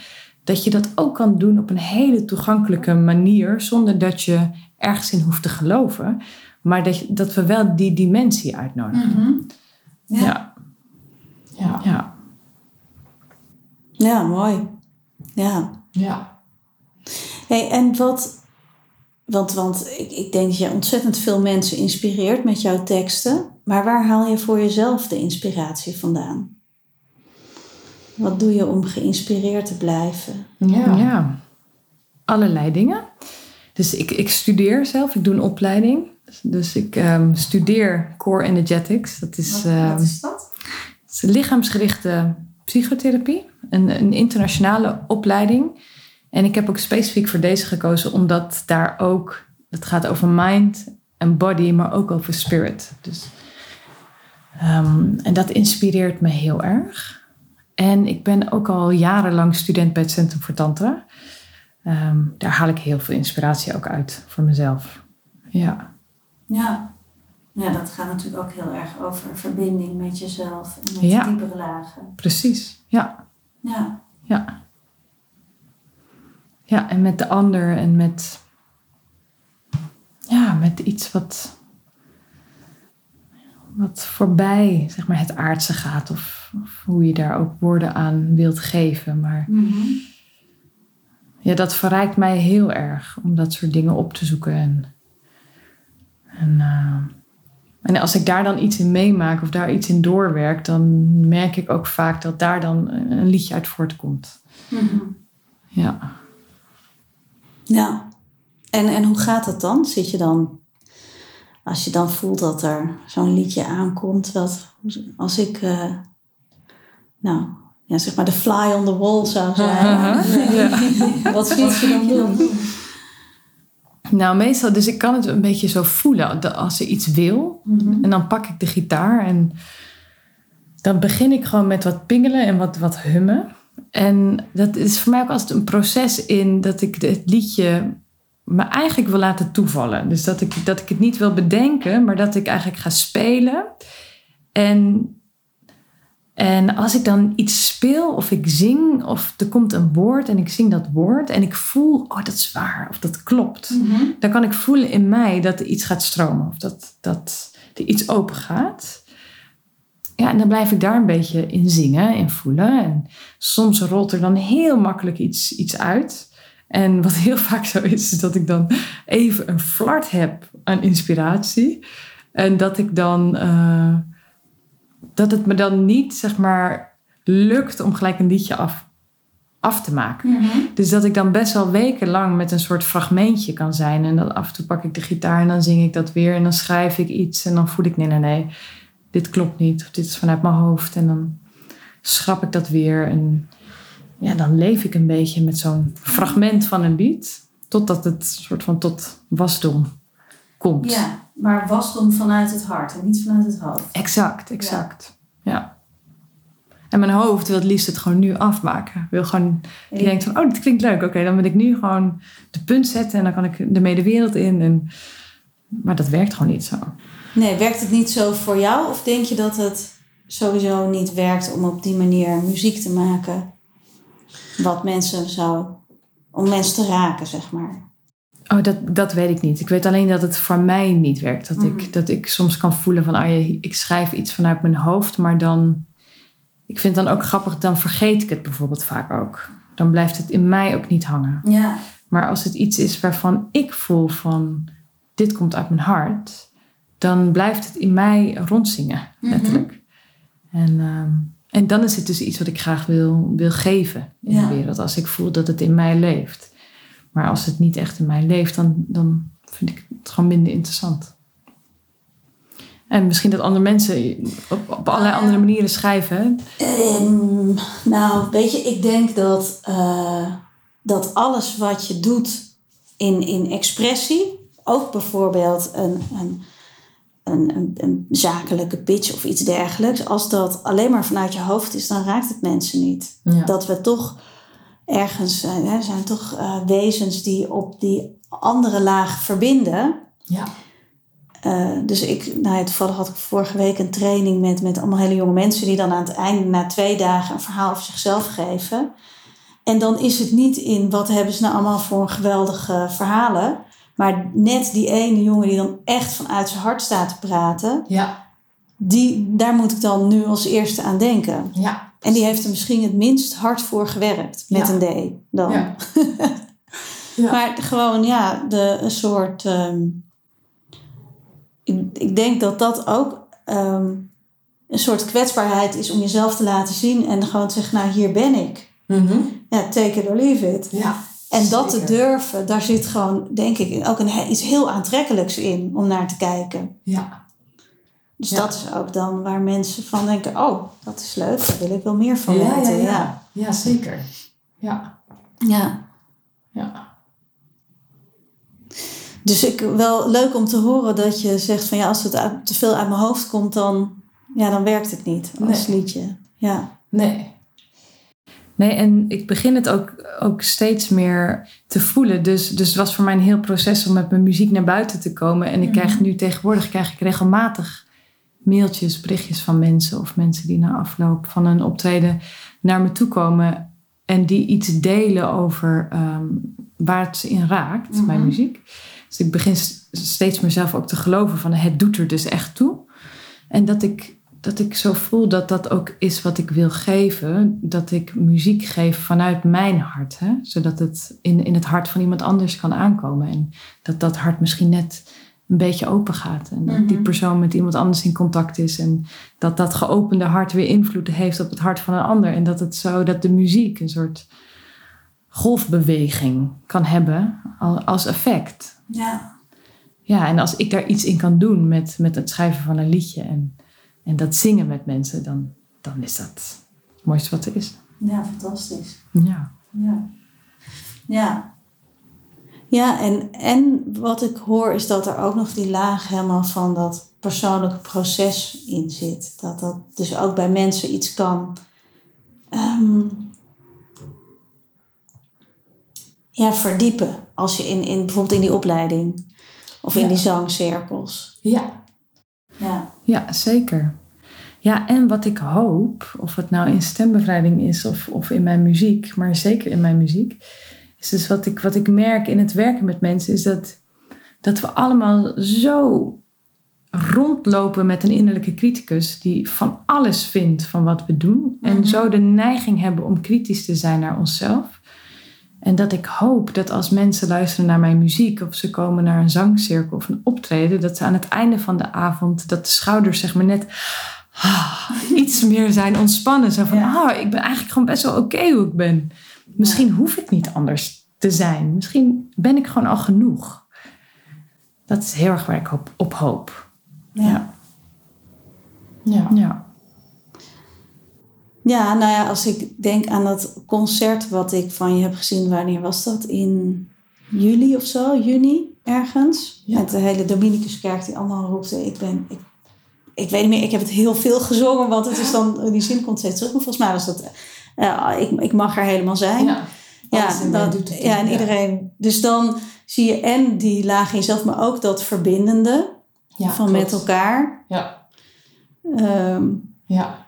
dat je dat ook kan doen op een hele toegankelijke manier, zonder dat je ergens in hoeft te geloven, maar dat, je, dat we wel die dimensie uitnodigen. Mm -hmm. ja. ja. Ja. ja. Ja, mooi. Ja. Ja. Hey, en wat, want, want ik, ik denk dat je ontzettend veel mensen inspireert met jouw teksten. Maar waar haal je voor jezelf de inspiratie vandaan? Wat doe je om geïnspireerd te blijven? Ja, ja. allerlei dingen. Dus ik, ik studeer zelf, ik doe een opleiding. Dus ik um, studeer Core Energetics. Dat is, wat, wat um, is dat? Het is een lichaamsgerichte psychotherapie. Een, een internationale opleiding. En ik heb ook specifiek voor deze gekozen, omdat daar ook, het gaat over mind en body, maar ook over spirit. Dus, um, en dat inspireert me heel erg. En ik ben ook al jarenlang student bij het Centrum voor Tantra. Um, daar haal ik heel veel inspiratie ook uit voor mezelf. Ja. Ja. Ja, dat gaat natuurlijk ook heel erg over verbinding met jezelf en met Ja. diepere lagen. Precies, ja. Ja. Ja. Ja, en met de ander en met, ja, met iets wat, wat voorbij zeg maar, het aardse gaat. Of, of hoe je daar ook woorden aan wilt geven. Maar ja, dat verrijkt mij heel erg om dat soort dingen op te zoeken. En, en, eh, en als ik daar dan iets in meemaak of daar iets in doorwerk, dan merk ik ook vaak dat daar dan een liedje uit voortkomt. Mhm. Ja. Ja. En, en hoe gaat het dan? Zit je dan, als je dan voelt dat er zo'n liedje aankomt, wat, als ik, eh, nou, ja, zeg maar de fly on the wall zou [laughs] zijn. Wat zit je dan doen? Nou, meestal, dus ik kan het een beetje zo voelen als ze iets wil. Mhm. En dan pak ik de gitaar en dan begin ik gewoon met wat pingelen en wat, wat hummen. En dat is voor mij ook altijd een proces in dat ik het liedje me eigenlijk wil laten toevallen. Dus dat ik, dat ik het niet wil bedenken, maar dat ik eigenlijk ga spelen. En, en als ik dan iets speel of ik zing of er komt een woord en ik zing dat woord en ik voel, oh dat is waar of dat klopt. Dan kan ik voelen in mij dat er iets gaat stromen of dat, dat er iets open gaat. Ja, en dan blijf ik daar een beetje in zingen en voelen. En soms rolt er dan heel makkelijk iets, iets uit. En wat heel vaak zo is, is dat ik dan even een flart heb aan inspiratie. En dat ik dan, eh, dat het me dan niet, zeg maar, lukt om gelijk een liedje af, af te maken. Dus dat ik dan best wel wekenlang met een soort fragmentje kan zijn. En dan af en toe pak ik de gitaar en dan zing ik dat weer. En dan schrijf ik iets en dan voel ik, nee, nee, nee, dit klopt niet. Of dit is vanuit mijn hoofd. En dan schrap ik dat weer. En ja, dan leef ik een beetje met zo'n fragment van een lied. Totdat het soort van tot wasdom komt. Ja, maar wasdom vanuit het hart en niet vanuit het hoofd. Exact, exact. Ja. En mijn hoofd wil het liefst het gewoon nu afmaken. Wil gewoon, die denkt van, oh, dit klinkt leuk. Oké, dan wil ik nu gewoon de punt zetten en dan kan ik de wereld in. En, maar dat werkt gewoon niet zo. Nee, werkt het niet zo voor jou? Of denk je dat het sowieso niet werkt om op die manier muziek te maken? Wat mensen zou... Om mensen te raken, zeg maar. Oh, dat, dat weet ik niet. Ik weet alleen dat het voor mij niet werkt. Dat, ik, dat ik soms kan voelen van, oh ja, ik schrijf iets vanuit mijn hoofd, maar dan... Ik vind het dan ook grappig, dan vergeet ik het bijvoorbeeld vaak ook. Dan blijft het in mij ook niet hangen. Ja. Maar als het iets is waarvan ik voel van, dit komt uit mijn hart, dan blijft het in mij rondzingen, letterlijk. En, ehm, en dan is het dus iets wat ik graag wil, wil geven in Ja. de wereld. Als ik voel dat het in mij leeft. Maar als het niet echt in mij leeft, dan, dan vind ik het gewoon minder interessant. En misschien dat andere mensen op, op allerlei andere manieren schrijven. Ehm, nou, weet je, ik denk dat, eh, dat alles wat je doet in, in expressie, ook bijvoorbeeld een, een, een, een, een zakelijke pitch of iets dergelijks, als dat alleen maar vanuit je hoofd is, dan raakt het mensen niet. Ja. Dat we toch ergens, eh, hè, zijn toch eh, wezens die op die andere laag verbinden. Ja. Eh, dus ik, nou ja, toevallig had ik vorige week een training met, met allemaal hele jonge mensen die dan aan het einde, na twee dagen, een verhaal over zichzelf geven. En dan is het niet in wat hebben ze nou allemaal voor geweldige verhalen. Maar net die ene jongen die dan echt vanuit zijn hart staat te praten, Ja. die, daar moet ik dan nu als eerste aan denken. Ja. En die heeft er misschien het minst hard voor gewerkt, met Ja. een D dan. Ja. [laughs] Ja. Maar gewoon, ja, de, een soort. ehm, ik, ik denk dat dat ook ehm, een soort kwetsbaarheid is om jezelf te laten zien en gewoon te zeggen: Nou, hier ben ik. Mhm. Ja, take it or leave it. Ja. En dat te durven, daar zit gewoon, denk ik, ook een, iets heel aantrekkelijks in om naar te kijken. Ja. Dus Ja. dat is ook dan waar mensen van denken: Oh, dat is leuk, daar wil ik wel meer van Ja, ja, weten. ja. ja, zeker. Ja. ja. Ja. Dus ik wel leuk om te horen dat je zegt van ja, als het uit- te veel uit mijn hoofd komt, dan, ja, dan werkt het niet als Nee. liedje. Ja. Nee. Nee, en ik begin het ook, ook steeds meer te voelen. Dus, dus het was voor mij een heel proces om met mijn muziek naar buiten te komen. En ik krijg nu tegenwoordig krijg ik regelmatig mailtjes, berichtjes van mensen of mensen die na afloop van een optreden naar me toe komen en die iets delen over ehm, waar het ze in raakt, Mhm. mijn muziek. Dus ik begin steeds mezelf ook te geloven van het doet er dus echt toe. En dat ik, dat ik zo voel dat dat ook is wat ik wil geven. Dat ik muziek geef vanuit mijn hart. Hè? Zodat het in, in het hart van iemand anders kan aankomen. En dat dat hart misschien net een beetje open gaat. En dat die Mhm. persoon met iemand anders in contact is. En dat dat geopende hart weer invloed heeft op het hart van een ander. En dat het zo, dat de muziek een soort golfbeweging kan hebben al- als effect. Ja. Ja, en als ik daar iets in kan doen met, met het schrijven van een liedje en, en dat zingen met mensen, dan, dan is dat het mooiste wat er is. Ja, fantastisch. Ja. Ja. Ja. Ja, en, en wat ik hoor is dat er ook nog die laag helemaal van dat persoonlijke proces in zit. Dat dat dus ook bij mensen iets kan, ehm, ja, verdiepen. Als je in, in bijvoorbeeld in die opleiding of in Ja. die zangcirkels. Ja. Ja. Ja, zeker. Ja, en wat ik hoop, of het nou in stembevrijding is of, of in mijn muziek, maar zeker in mijn muziek, is dus wat ik, wat ik merk in het werken met mensen, is dat, dat we allemaal zo rondlopen met een innerlijke criticus die van alles vindt van wat we doen en Mhm. zo de neiging hebben om kritisch te zijn naar onszelf. En dat ik hoop dat als mensen luisteren naar mijn muziek of ze komen naar een zangcirkel of een optreden, dat ze aan het einde van de avond, dat de schouders zeg maar net ah, [laughs] iets meer zijn ontspannen. Zo van, Ja. ah, ik ben eigenlijk gewoon best wel oké hoe ik ben. Misschien hoef ik niet anders te zijn. Misschien ben ik gewoon al genoeg. Dat is heel erg waar ik op, op hoop. Ja. Ja. Ja. Ja, nou ja, als ik denk aan dat concert wat ik van je heb gezien, wanneer was dat? In juli of zo, juni ergens. Ja. Met de hele Dominicuskerk die allemaal roepte, ik ben... Ik, ik weet niet meer, ik heb het heel veel gezongen, want het is dan, die zin komt steeds terug. Maar volgens mij was dat, eh, ik, ik mag er helemaal zijn. Ja. Ja, dat, doet het ja, en iedereen. Dus dan zie je en die laag in jezelf, maar ook dat verbindende Ja, van klopt. met elkaar. Ja. Ehm, Ja.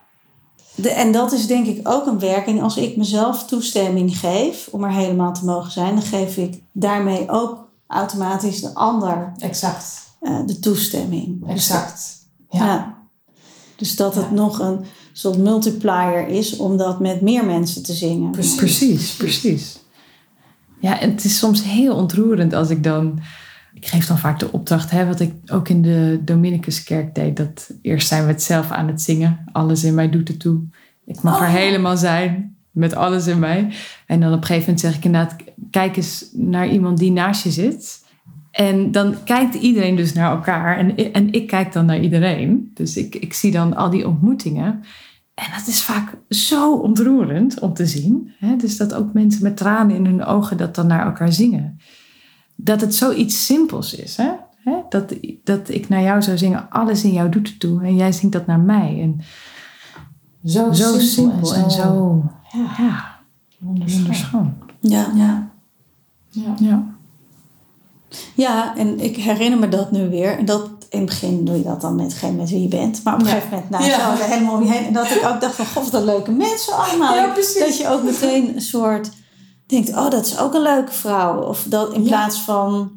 De, en dat is denk ik ook een werking. Als ik mezelf toestemming geef om er helemaal te mogen zijn, dan geef ik daarmee ook automatisch de ander Exact. eh, de toestemming. Dus Exact. Ja. Ja. Dus dat het nog een soort multiplier is om dat met meer mensen te zingen. Precies. Precies, precies. Ja, en het is soms heel ontroerend als ik dan... Ik geef dan vaak de opdracht, hè, wat ik ook in de Dominicuskerk deed. Dat eerst zijn we het zelf aan het zingen. Alles in mij doet het toe. Ik mag Oh, er ja. helemaal zijn, met alles in mij. En dan op een gegeven moment zeg ik inderdaad... Kijk eens naar iemand die naast je zit. En dan kijkt iedereen dus naar elkaar. En, en ik kijk dan naar iedereen. Dus ik, ik zie dan al die ontmoetingen. En dat is vaak zo ontroerend om te zien. Hè? Dus dat ook mensen met tranen in hun ogen dat dan naar elkaar zingen. Dat het zoiets simpels is. Hè? Hè? Dat, dat ik naar jou zou zingen, alles in jou doet het toe. En jij zingt dat naar mij. En Zo, zo simpel en zo, Ja. ja, Wonderschoon. wonderschoon. Ja, ja. Ja. Ja. Ja, en ik herinner me dat nu weer. En dat in het begin doe je dat dan met geen met wie je bent. Maar op een Ja. gegeven moment, nou, Ja. zo er helemaal om je heen. En dat ik ook dacht van, god, wat een leuke mensen allemaal. Ja, precies. Dat je ook meteen een soort denkt, oh, dat is ook een leuke vrouw. Of dat in plaats van,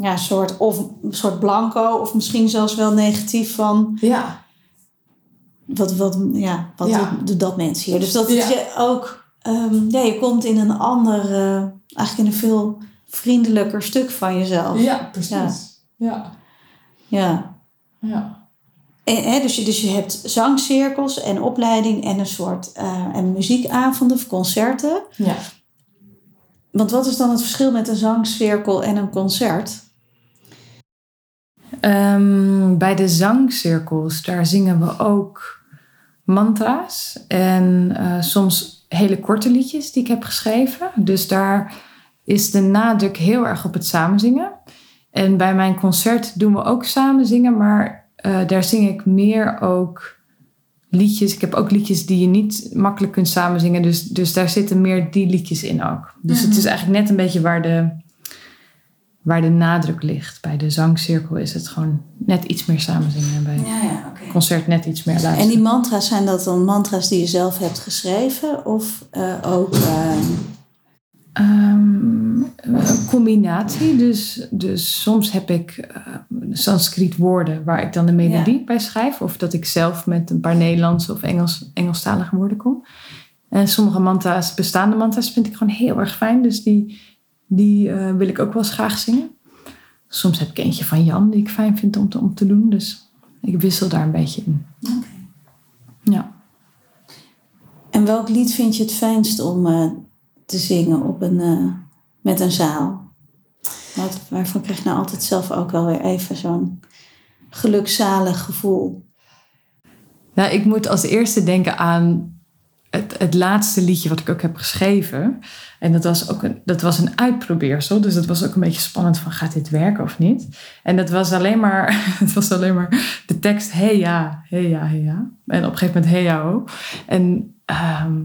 ja, een soort, of een soort blanco. Of misschien zelfs wel negatief van, Ja. wat, wat, ja, wat Ja. doet, dat mens hier? Dus dat Ja. je ook, ehm, ja, je komt in een ander, eh, eigenlijk in een veel vriendelijker stuk van jezelf. Ja, precies. Ja. Ja. Ja. En, hè, dus, je, dus je hebt zangcirkels en opleiding en een soort eh, en muziekavonden of concerten. Ja. Want wat is dan het verschil met een zangcirkel en een concert? Ehm, bij de zangcirkels, daar zingen we ook mantra's. En eh, soms hele korte liedjes die ik heb geschreven. Dus daar is de nadruk heel erg op het samenzingen. En bij mijn concert doen we ook samenzingen, maar eh, daar zing ik meer ook liedjes. Ik heb ook liedjes die je niet makkelijk kunt samenzingen. Dus, dus daar zitten meer die liedjes in ook. Dus het is eigenlijk net een beetje waar de, waar de nadruk ligt. Bij de zangcirkel is het gewoon net iets meer samenzingen. En bij het Ja, ja, concert net iets meer luisteren. En die mantra's, zijn dat dan mantra's die je zelf hebt geschreven? Of eh, ook... eh, Een combinatie. Dus, dus soms heb ik eh Sanskriet woorden waar ik dan de melodie bij schrijf. Of dat ik zelf met een paar Nederlandse of Engels, Engelstalige woorden kom. En sommige mantra's, bestaande mantra's, vind ik gewoon heel erg fijn. Dus die, die eh, wil ik ook wel eens graag zingen. Soms heb ik eentje van Jan die ik fijn vind om te, om te doen. Dus ik wissel daar een beetje in. Ja. en welk lied vind je het fijnst om eh, te zingen op een, eh, met een zaal? Waarvan krijg je nou altijd zelf ook wel weer even zo'n gelukzalig gevoel? Nou, ik moet als eerste denken aan het, het laatste liedje wat ik ook heb geschreven. En dat was ook een, dat was een uitprobeersel. Dus dat was ook een beetje spannend van gaat dit werken of niet. En dat was alleen maar, [laughs] het was alleen maar de tekst hey ja, hey ja, hey ja. En op een gegeven moment hey ja. En ehm,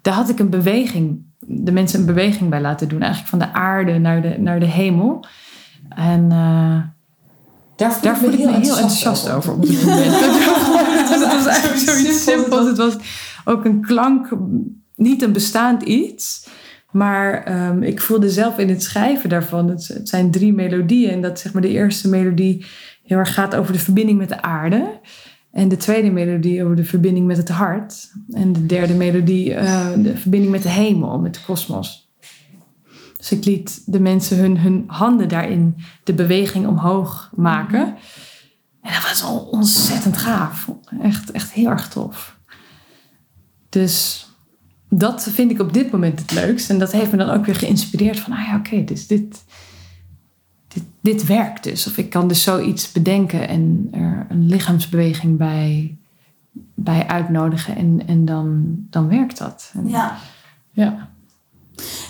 daar had ik een beweging de mensen een beweging bij laten doen. Eigenlijk van de aarde naar de, naar de hemel. En uh, daar voel, daar ik, me heel, enthousiast over. op dit moment. [laughs] het was eigenlijk zoiets simpels. Het was ook een klank, niet een bestaand iets. Maar um, ik voelde zelf in het schrijven daarvan, het, het, zijn drie melodieën. En dat zeg maar de eerste melodie heel erg gaat over de verbinding met de aarde. En de tweede melodie over de verbinding met het hart. En de derde melodie uh, de verbinding met de hemel, met de kosmos. Dus ik liet de mensen hun, hun handen daarin de beweging omhoog maken. En dat was ontzettend gaaf. Echt, echt heel erg tof. Dus dat vind ik op dit moment het leukst. En dat heeft me dan ook weer geïnspireerd van, ah ja, oké, dus dit, dit, werkt dus. Of ik kan dus zoiets bedenken en er een lichaamsbeweging bij, bij uitnodigen en, en dan, dan werkt dat. En, ja. ja.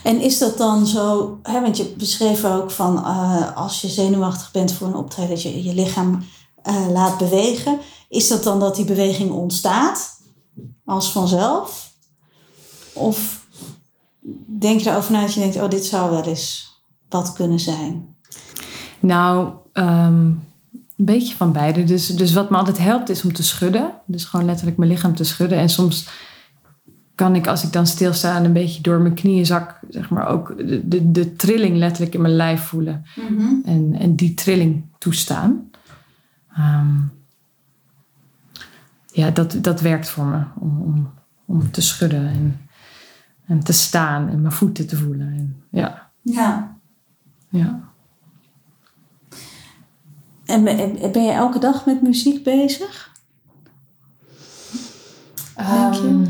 En is dat dan zo, hè, want je beschreef ook van uh, als je zenuwachtig bent voor een optreden, dat je je lichaam uh, laat bewegen. Is dat dan dat die beweging ontstaat als vanzelf? Of denk je erover na dat je denkt, oh, dit zou wel eens wat kunnen zijn? Nou, um, een beetje van beide. Dus, dus wat me altijd helpt is om te schudden. Dus gewoon letterlijk mijn lichaam te schudden. En soms kan ik, als ik dan stilsta en een beetje door mijn knieën zak, zeg maar ook de, de, de trilling letterlijk in mijn lijf voelen. Mm -hmm. en, en die trilling toestaan. Um, ja, dat, dat werkt voor me om, om, om te schudden. En, en te staan en mijn voeten te voelen. En, ja. Ja. Ja. En ben je elke dag met muziek bezig? Um,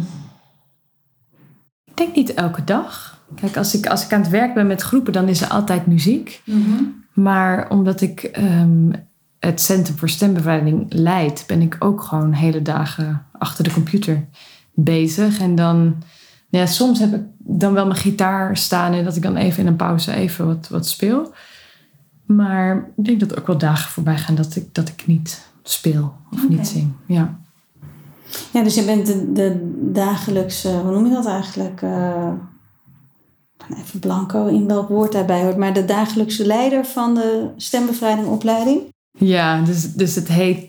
ik denk niet elke dag. Kijk, als ik, als ik aan het werk ben met groepen, dan is er altijd muziek. Mm -hmm. Maar omdat ik um, het Centrum voor Stembevrijding leid, ben ik ook gewoon hele dagen achter de computer bezig. En dan ja, soms heb ik dan wel mijn gitaar staan en dat ik dan even in een pauze even wat, wat speel. Maar ik denk dat er ook wel dagen voorbij gaan dat ik, dat ik niet speel of okay. niet zing. Ja. ja, dus je bent de, de dagelijkse, hoe noem je dat eigenlijk? Uh, even blanco in welk woord daarbij hoort, maar de dagelijkse leider van de stembevrijdingopleiding? Ja, dus, dus het, heet,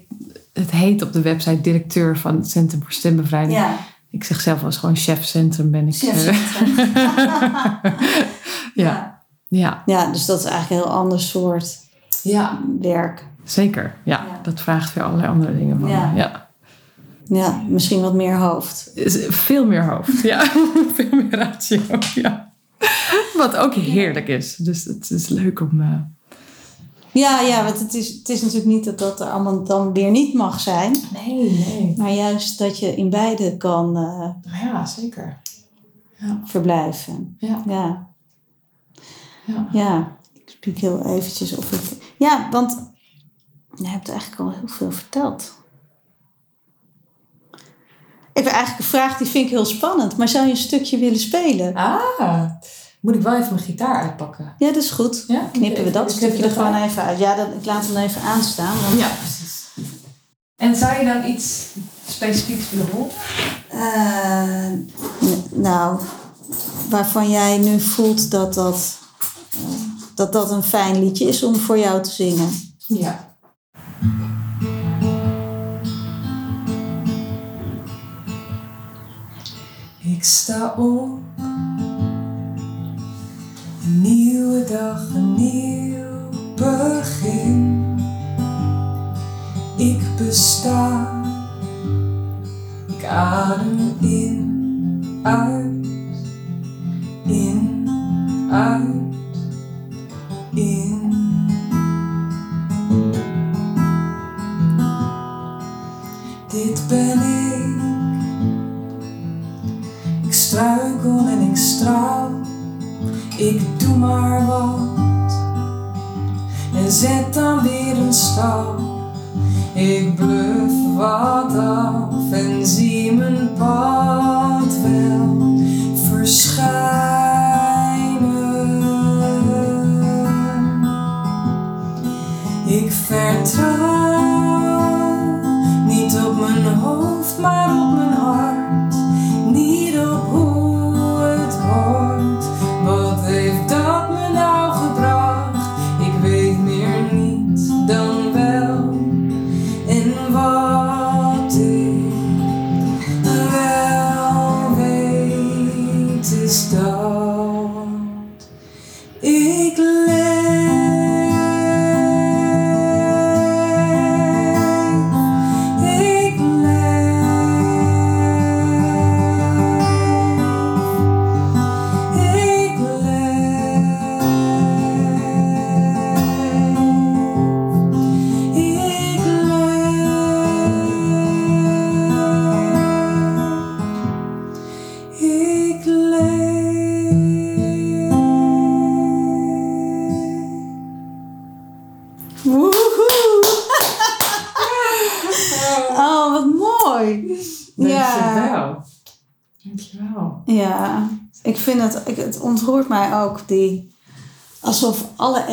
het heet op de website directeur van het Centrum voor Stembevrijding. Ja. Ik zeg zelf als gewoon chefcentrum ben ik. Chefcentrum. [laughs] ja. [laughs] ja. Ja, dus dat is eigenlijk een heel ander soort ja. werk. Zeker, ja. ja. Dat vraagt weer allerlei andere dingen van ja. Ja. ja, misschien wat meer hoofd. Veel meer hoofd, ja. [laughs] Veel meer ratio, ja. Wat ook heerlijk is. Dus het is leuk om... Uh... Ja, ja, want het is, het is natuurlijk niet dat dat er allemaal dan weer niet mag zijn. Nee, nee. Maar juist dat je in beide kan uh, ja, zeker. Ja. verblijven. Ja. ja. Ja. Ja, ik spreek heel eventjes of ik... Ja, want je hebt eigenlijk al heel veel verteld. Ik heb eigenlijk een vraag die vind ik heel spannend. Maar zou je een stukje willen spelen? Ah, moet ik wel even mijn gitaar uitpakken? Ja, dat is goed. Ja? Knippen we dat Ik stukje er het gewoon even uit. Ja, dat, ik laat hem even aanstaan. Want, Ja, precies. En zou je dan iets specifieks willen horen? Eh, nou, waarvan jij nu voelt dat dat, dat dat een fijn liedje is om voor jou te zingen. Ja. Ik sta op. Een nieuwe dag, een nieuw begin. Ik besta. Ik adem in, uit, in, uit,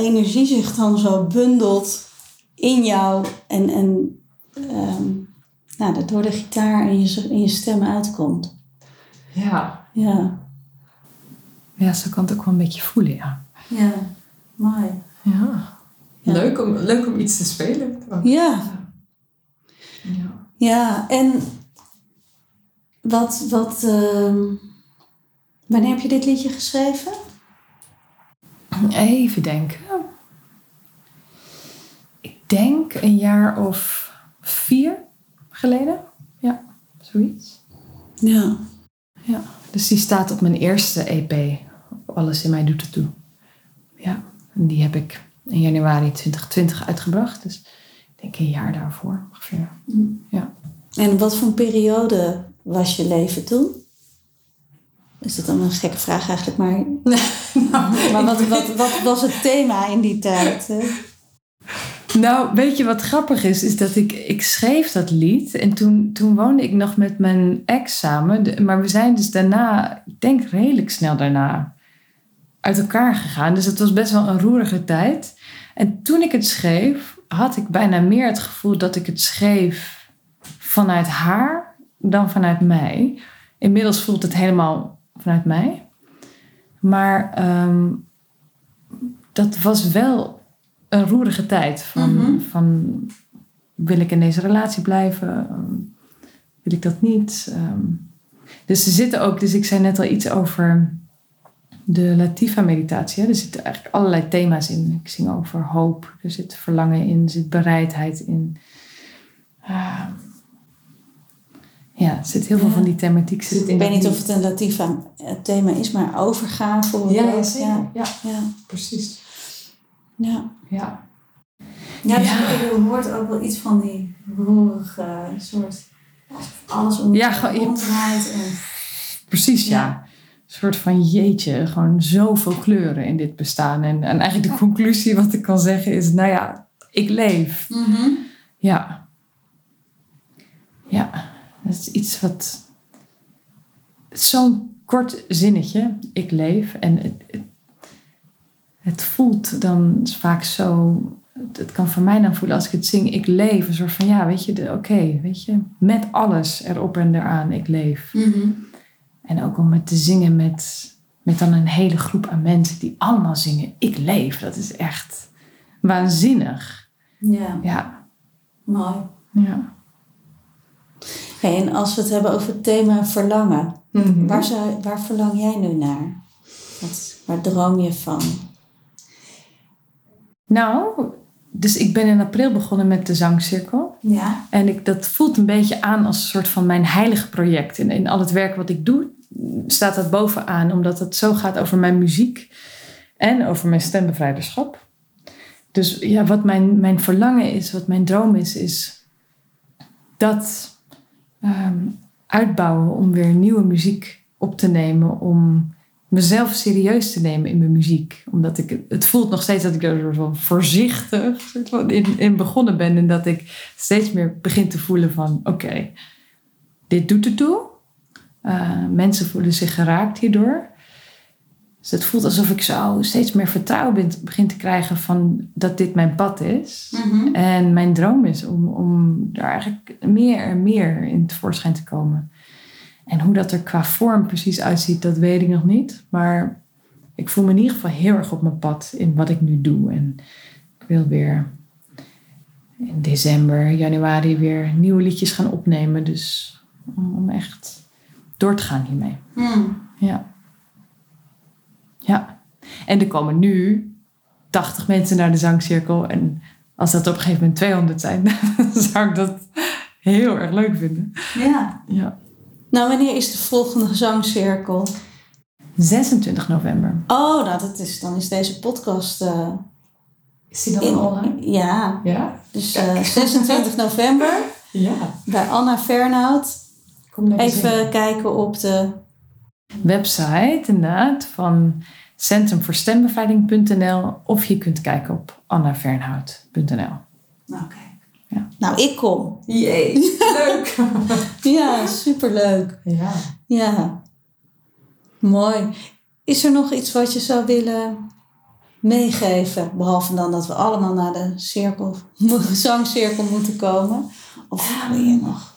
energie zich dan zo bundelt in jou en, en ehm, nou, dat door de gitaar en je, in je stem uitkomt. Ja. Ja, Ja, zo kan het ook wel een beetje voelen, ja. ja, mooi. Ja. Ja. Leuk, om, leuk om iets te spelen. ook. Ja, Ja. ja, en wat, wat, ehm, wanneer heb je dit liedje geschreven? Even denken. Ik denk een jaar of vier geleden. Ja, zoiets. Ja. Ja. Dus die staat op mijn eerste EP. Alles in mij doet het toe. Ja, en die heb ik in januari 2020 uitgebracht. Dus ik denk een jaar daarvoor ongeveer. En wat voor een periode was je leven toen? Is dat dan een gekke vraag eigenlijk, maar, [laughs] [laughs] maar wat, wat, wat was het thema in die tijd? Nou, weet je wat grappig is? Is dat ik, ik schreef dat lied en toen, toen woonde ik nog met mijn ex samen. Maar we zijn dus daarna, ik denk redelijk snel daarna, uit elkaar gegaan. Dus het was best wel een roerige tijd. En toen ik het schreef, had ik bijna meer het gevoel dat ik het schreef vanuit haar dan vanuit mij. Inmiddels voelt het helemaal vanuit mij. Maar ehm, dat was wel een roerige tijd. Van, Mhm. van wil ik in deze relatie blijven? Wil ik dat niet? Ehm, dus er zitten ook, dus ik zei net al iets over de Latifa-meditatie. Er zitten eigenlijk allerlei thema's in. Ik zing over hoop, er zit verlangen in, er zit bereidheid in. Ehm, ja, er zit heel veel van die thematiek zit. Ik weet niet of het een Latifa eh, thema is, maar overgave. Ja, ja. Ja, Ja, precies. ja. Ja. Ja, dus je hoort ook wel iets van die roerige soort... Alles om Ja, gewoon- ronddraait en... Precies, ja. Ja. Een soort van jeetje, gewoon zoveel kleuren in dit bestaan. En, en eigenlijk de conclusie wat ik kan zeggen is, nou ja, ik leef. Mhm. Ja. Ja, dat is iets wat... Zo'n kort zinnetje, ik leef. En het, het, voelt dan vaak zo... Het, kan voor mij dan voelen als ik het zing, ik leef. Een soort van, ja, weet je, oké, weet je. Met alles erop en eraan, ik leef. Mhm. En ook om het te zingen met, met dan een hele groep aan mensen die allemaal zingen, ik leef. Dat is echt waanzinnig. Ja, Ja, mooi. ja. Hey, en als we het hebben over het thema verlangen. Mhm. Waar, zou, waar verlang jij nu naar? Wat, waar droom je van? Nou, dus ik ben in april begonnen met de zangcirkel. Ja. En ik, dat voelt een beetje aan als een soort van mijn heilige project. In, in al het werk wat ik doe, staat dat bovenaan. Omdat het zo gaat over mijn muziek en over mijn stembevrijderschap. Dus ja, wat mijn, mijn verlangen is, wat mijn droom is, is dat ehm, uitbouwen om weer nieuwe muziek op te nemen. Om mezelf serieus te nemen in mijn muziek. Omdat ik, het voelt nog steeds dat ik er van voorzichtig in, in begonnen ben. En dat ik steeds meer begin te voelen van oké, dit doet er toe. Eh, mensen voelen zich geraakt hierdoor. Dus het voelt alsof ik zo steeds meer vertrouwen begin te krijgen van dat dit mijn pad is. Mhm. En mijn droom is om, om daar eigenlijk meer en meer in tevoorschijn te komen. En hoe dat er qua vorm precies uitziet, dat weet ik nog niet. Maar ik voel me in ieder geval heel erg op mijn pad in wat ik nu doe. En ik wil weer in december, januari weer nieuwe liedjes gaan opnemen. Dus om, om echt door te gaan hiermee. Hmm. Ja. Ja. En er komen nu 80 mensen naar de zangcirkel. En als dat op een gegeven moment 200 zijn, [laughs] dan zou ik dat heel erg leuk vinden. Ja. Ja. Nou, wanneer is de volgende zangcirkel? 26 november. Oh, nou, dat is, dan is deze podcast... eh, Is die in- Ja, Ja? dus eh, 26 november Ja. bij Anna Fernhout. Kom Even kijken op de... Website inderdaad van centrumvoorstembeveiding.nl of je kunt kijken op annavernhout.nl. Oké. Ja. Nou, ik kom. Jee, leuk. [laughs] Ja, superleuk. ja. Ja, mooi. Is er nog iets wat je zou willen meegeven? Behalve dan dat we allemaal naar de cirkel, [laughs] zangcirkel moeten komen. Of wil je nog?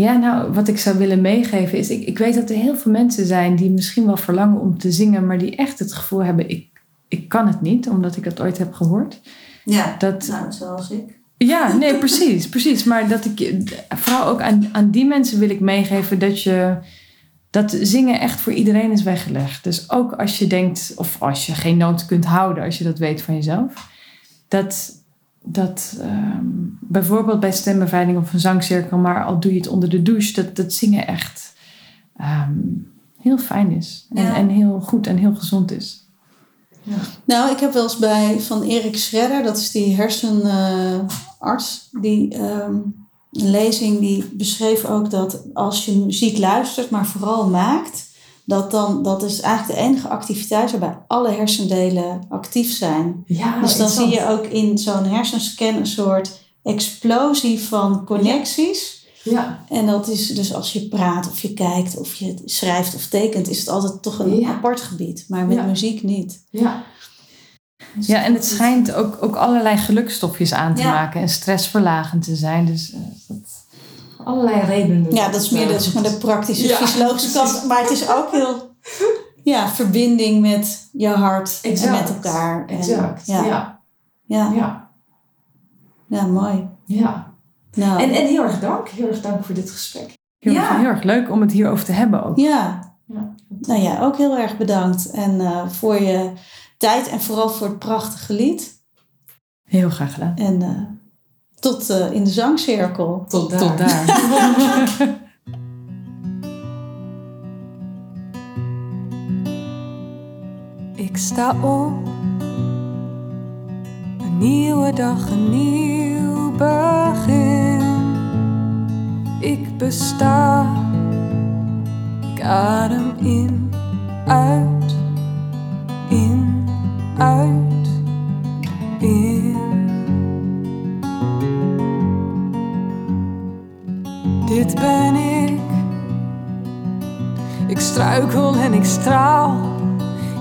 Ja, nou, wat ik zou willen meegeven is, ik, ik weet dat er heel veel mensen zijn die misschien wel verlangen om te zingen, maar die echt het gevoel hebben, ik, ik kan het niet, omdat ik het ooit heb gehoord. Ja, Dat, nou, zoals ik. ja, nee, precies, [laughs] precies. Maar dat ik, vooral ook aan, aan die mensen wil ik meegeven dat je, dat zingen echt voor iedereen is weggelegd. Dus ook als je denkt, of als je geen noten kunt houden, als je dat weet van jezelf, dat, dat ehm, bijvoorbeeld bij stembevrijding of een zangcirkel, maar al doe je het onder de douche, dat, dat zingen echt ehm, heel fijn is. En, Ja. en heel goed en heel gezond is. Nou, ik heb wel eens bij van Erik Schredder, dat is die hersenarts, die ehm, een lezing die beschreef ook dat als je muziek luistert, maar vooral maakt, dat dan dat is eigenlijk de enige activiteit waarbij alle hersendelen actief zijn. Ja, dus dan zie je ook in zo'n hersenscan een soort explosie van connecties. Ja, En dat is dus als je praat of je kijkt of je schrijft of tekent, is het altijd toch een Ja. apart gebied. Maar met Ja. muziek niet. ja. Ja, en het schijnt ook, ook allerlei gelukstofjes aan te Ja. maken en stressverlagend te zijn. Dus eh, dat, allerlei redenen. Ja, dat is meer de, zeg maar, de praktische, Ja, fysiologische kant. Maar het is ook heel ja, verbinding met je hart Exact. en met elkaar. En, Exact. ja, Ja. ja. Ja. Ja, mooi. ja. Nou, En, en heel erg dank. Heel erg dank voor dit gesprek. Heel, Ja. heel erg leuk om het hierover te hebben ook. ja. Ja. nou ja, ook heel erg bedankt. En eh, voor je tijd en vooral voor het prachtige lied. Heel graag gedaan. En eh, tot eh, in de zangcirkel. Tot daar. Tot daar. [laughs] Ik sta op. Een nieuwe dag, een nieuw begin. Ik besta. Ik adem in, uit, in, uit, in. Dit ben ik. Ik struikel en ik straal.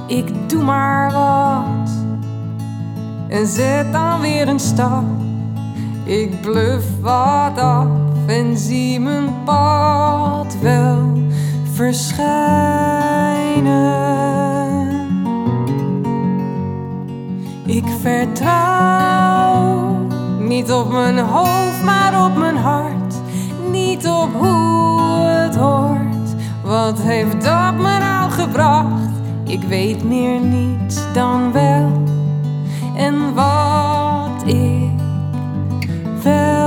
Ik doe maar wat en zet dan weer een stap. Ik bluf wat af en zie mijn pad wel verschijnen. Ik vertrouw niet op mijn hoofd, maar op mijn hart. Niet op hoe het hoort. Wat heeft dat me nou gebracht? Ik weet meer niets dan wel. En wat ik wel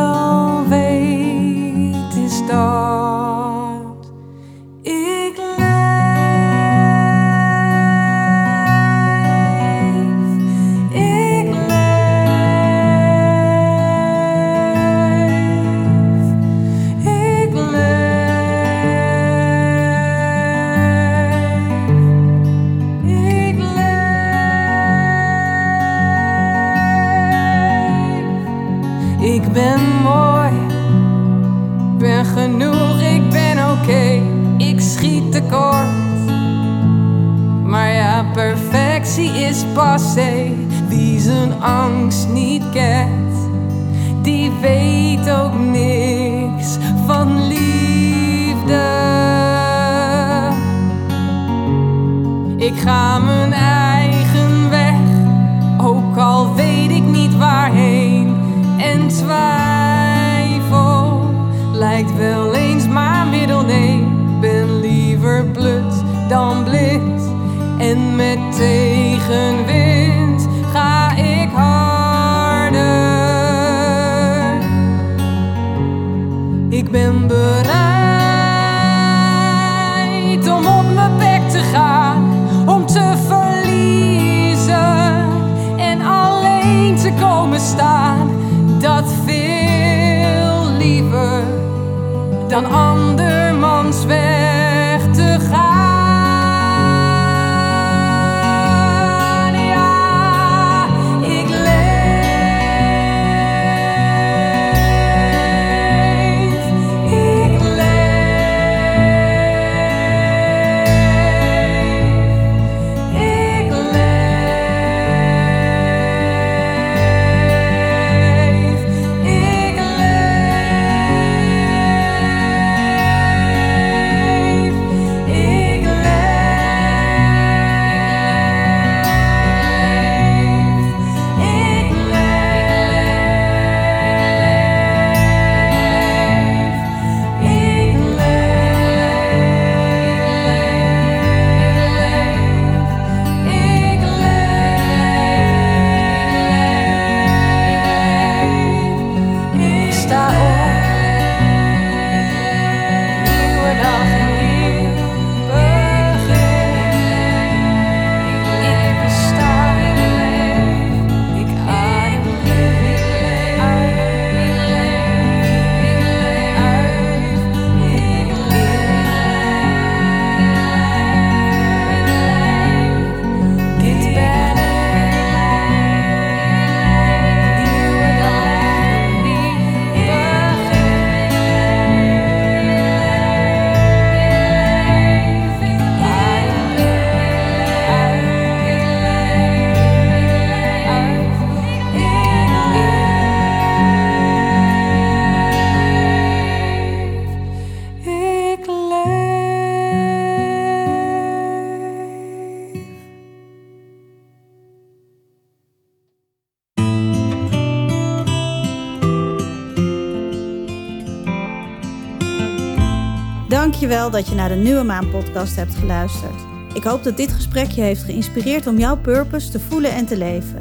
Dat je naar de Nieuwe Maan podcast hebt geluisterd. Ik hoop dat dit gesprek je heeft geïnspireerd om jouw purpose te voelen en te leven.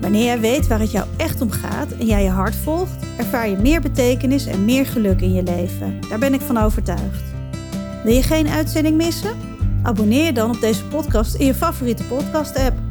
Wanneer jij weet waar het jou echt om gaat en jij je hart volgt, ervaar je meer betekenis en meer geluk in je leven. Daar ben ik van overtuigd. Wil je geen uitzending missen? Abonneer je dan op deze podcast in je favoriete podcast-app.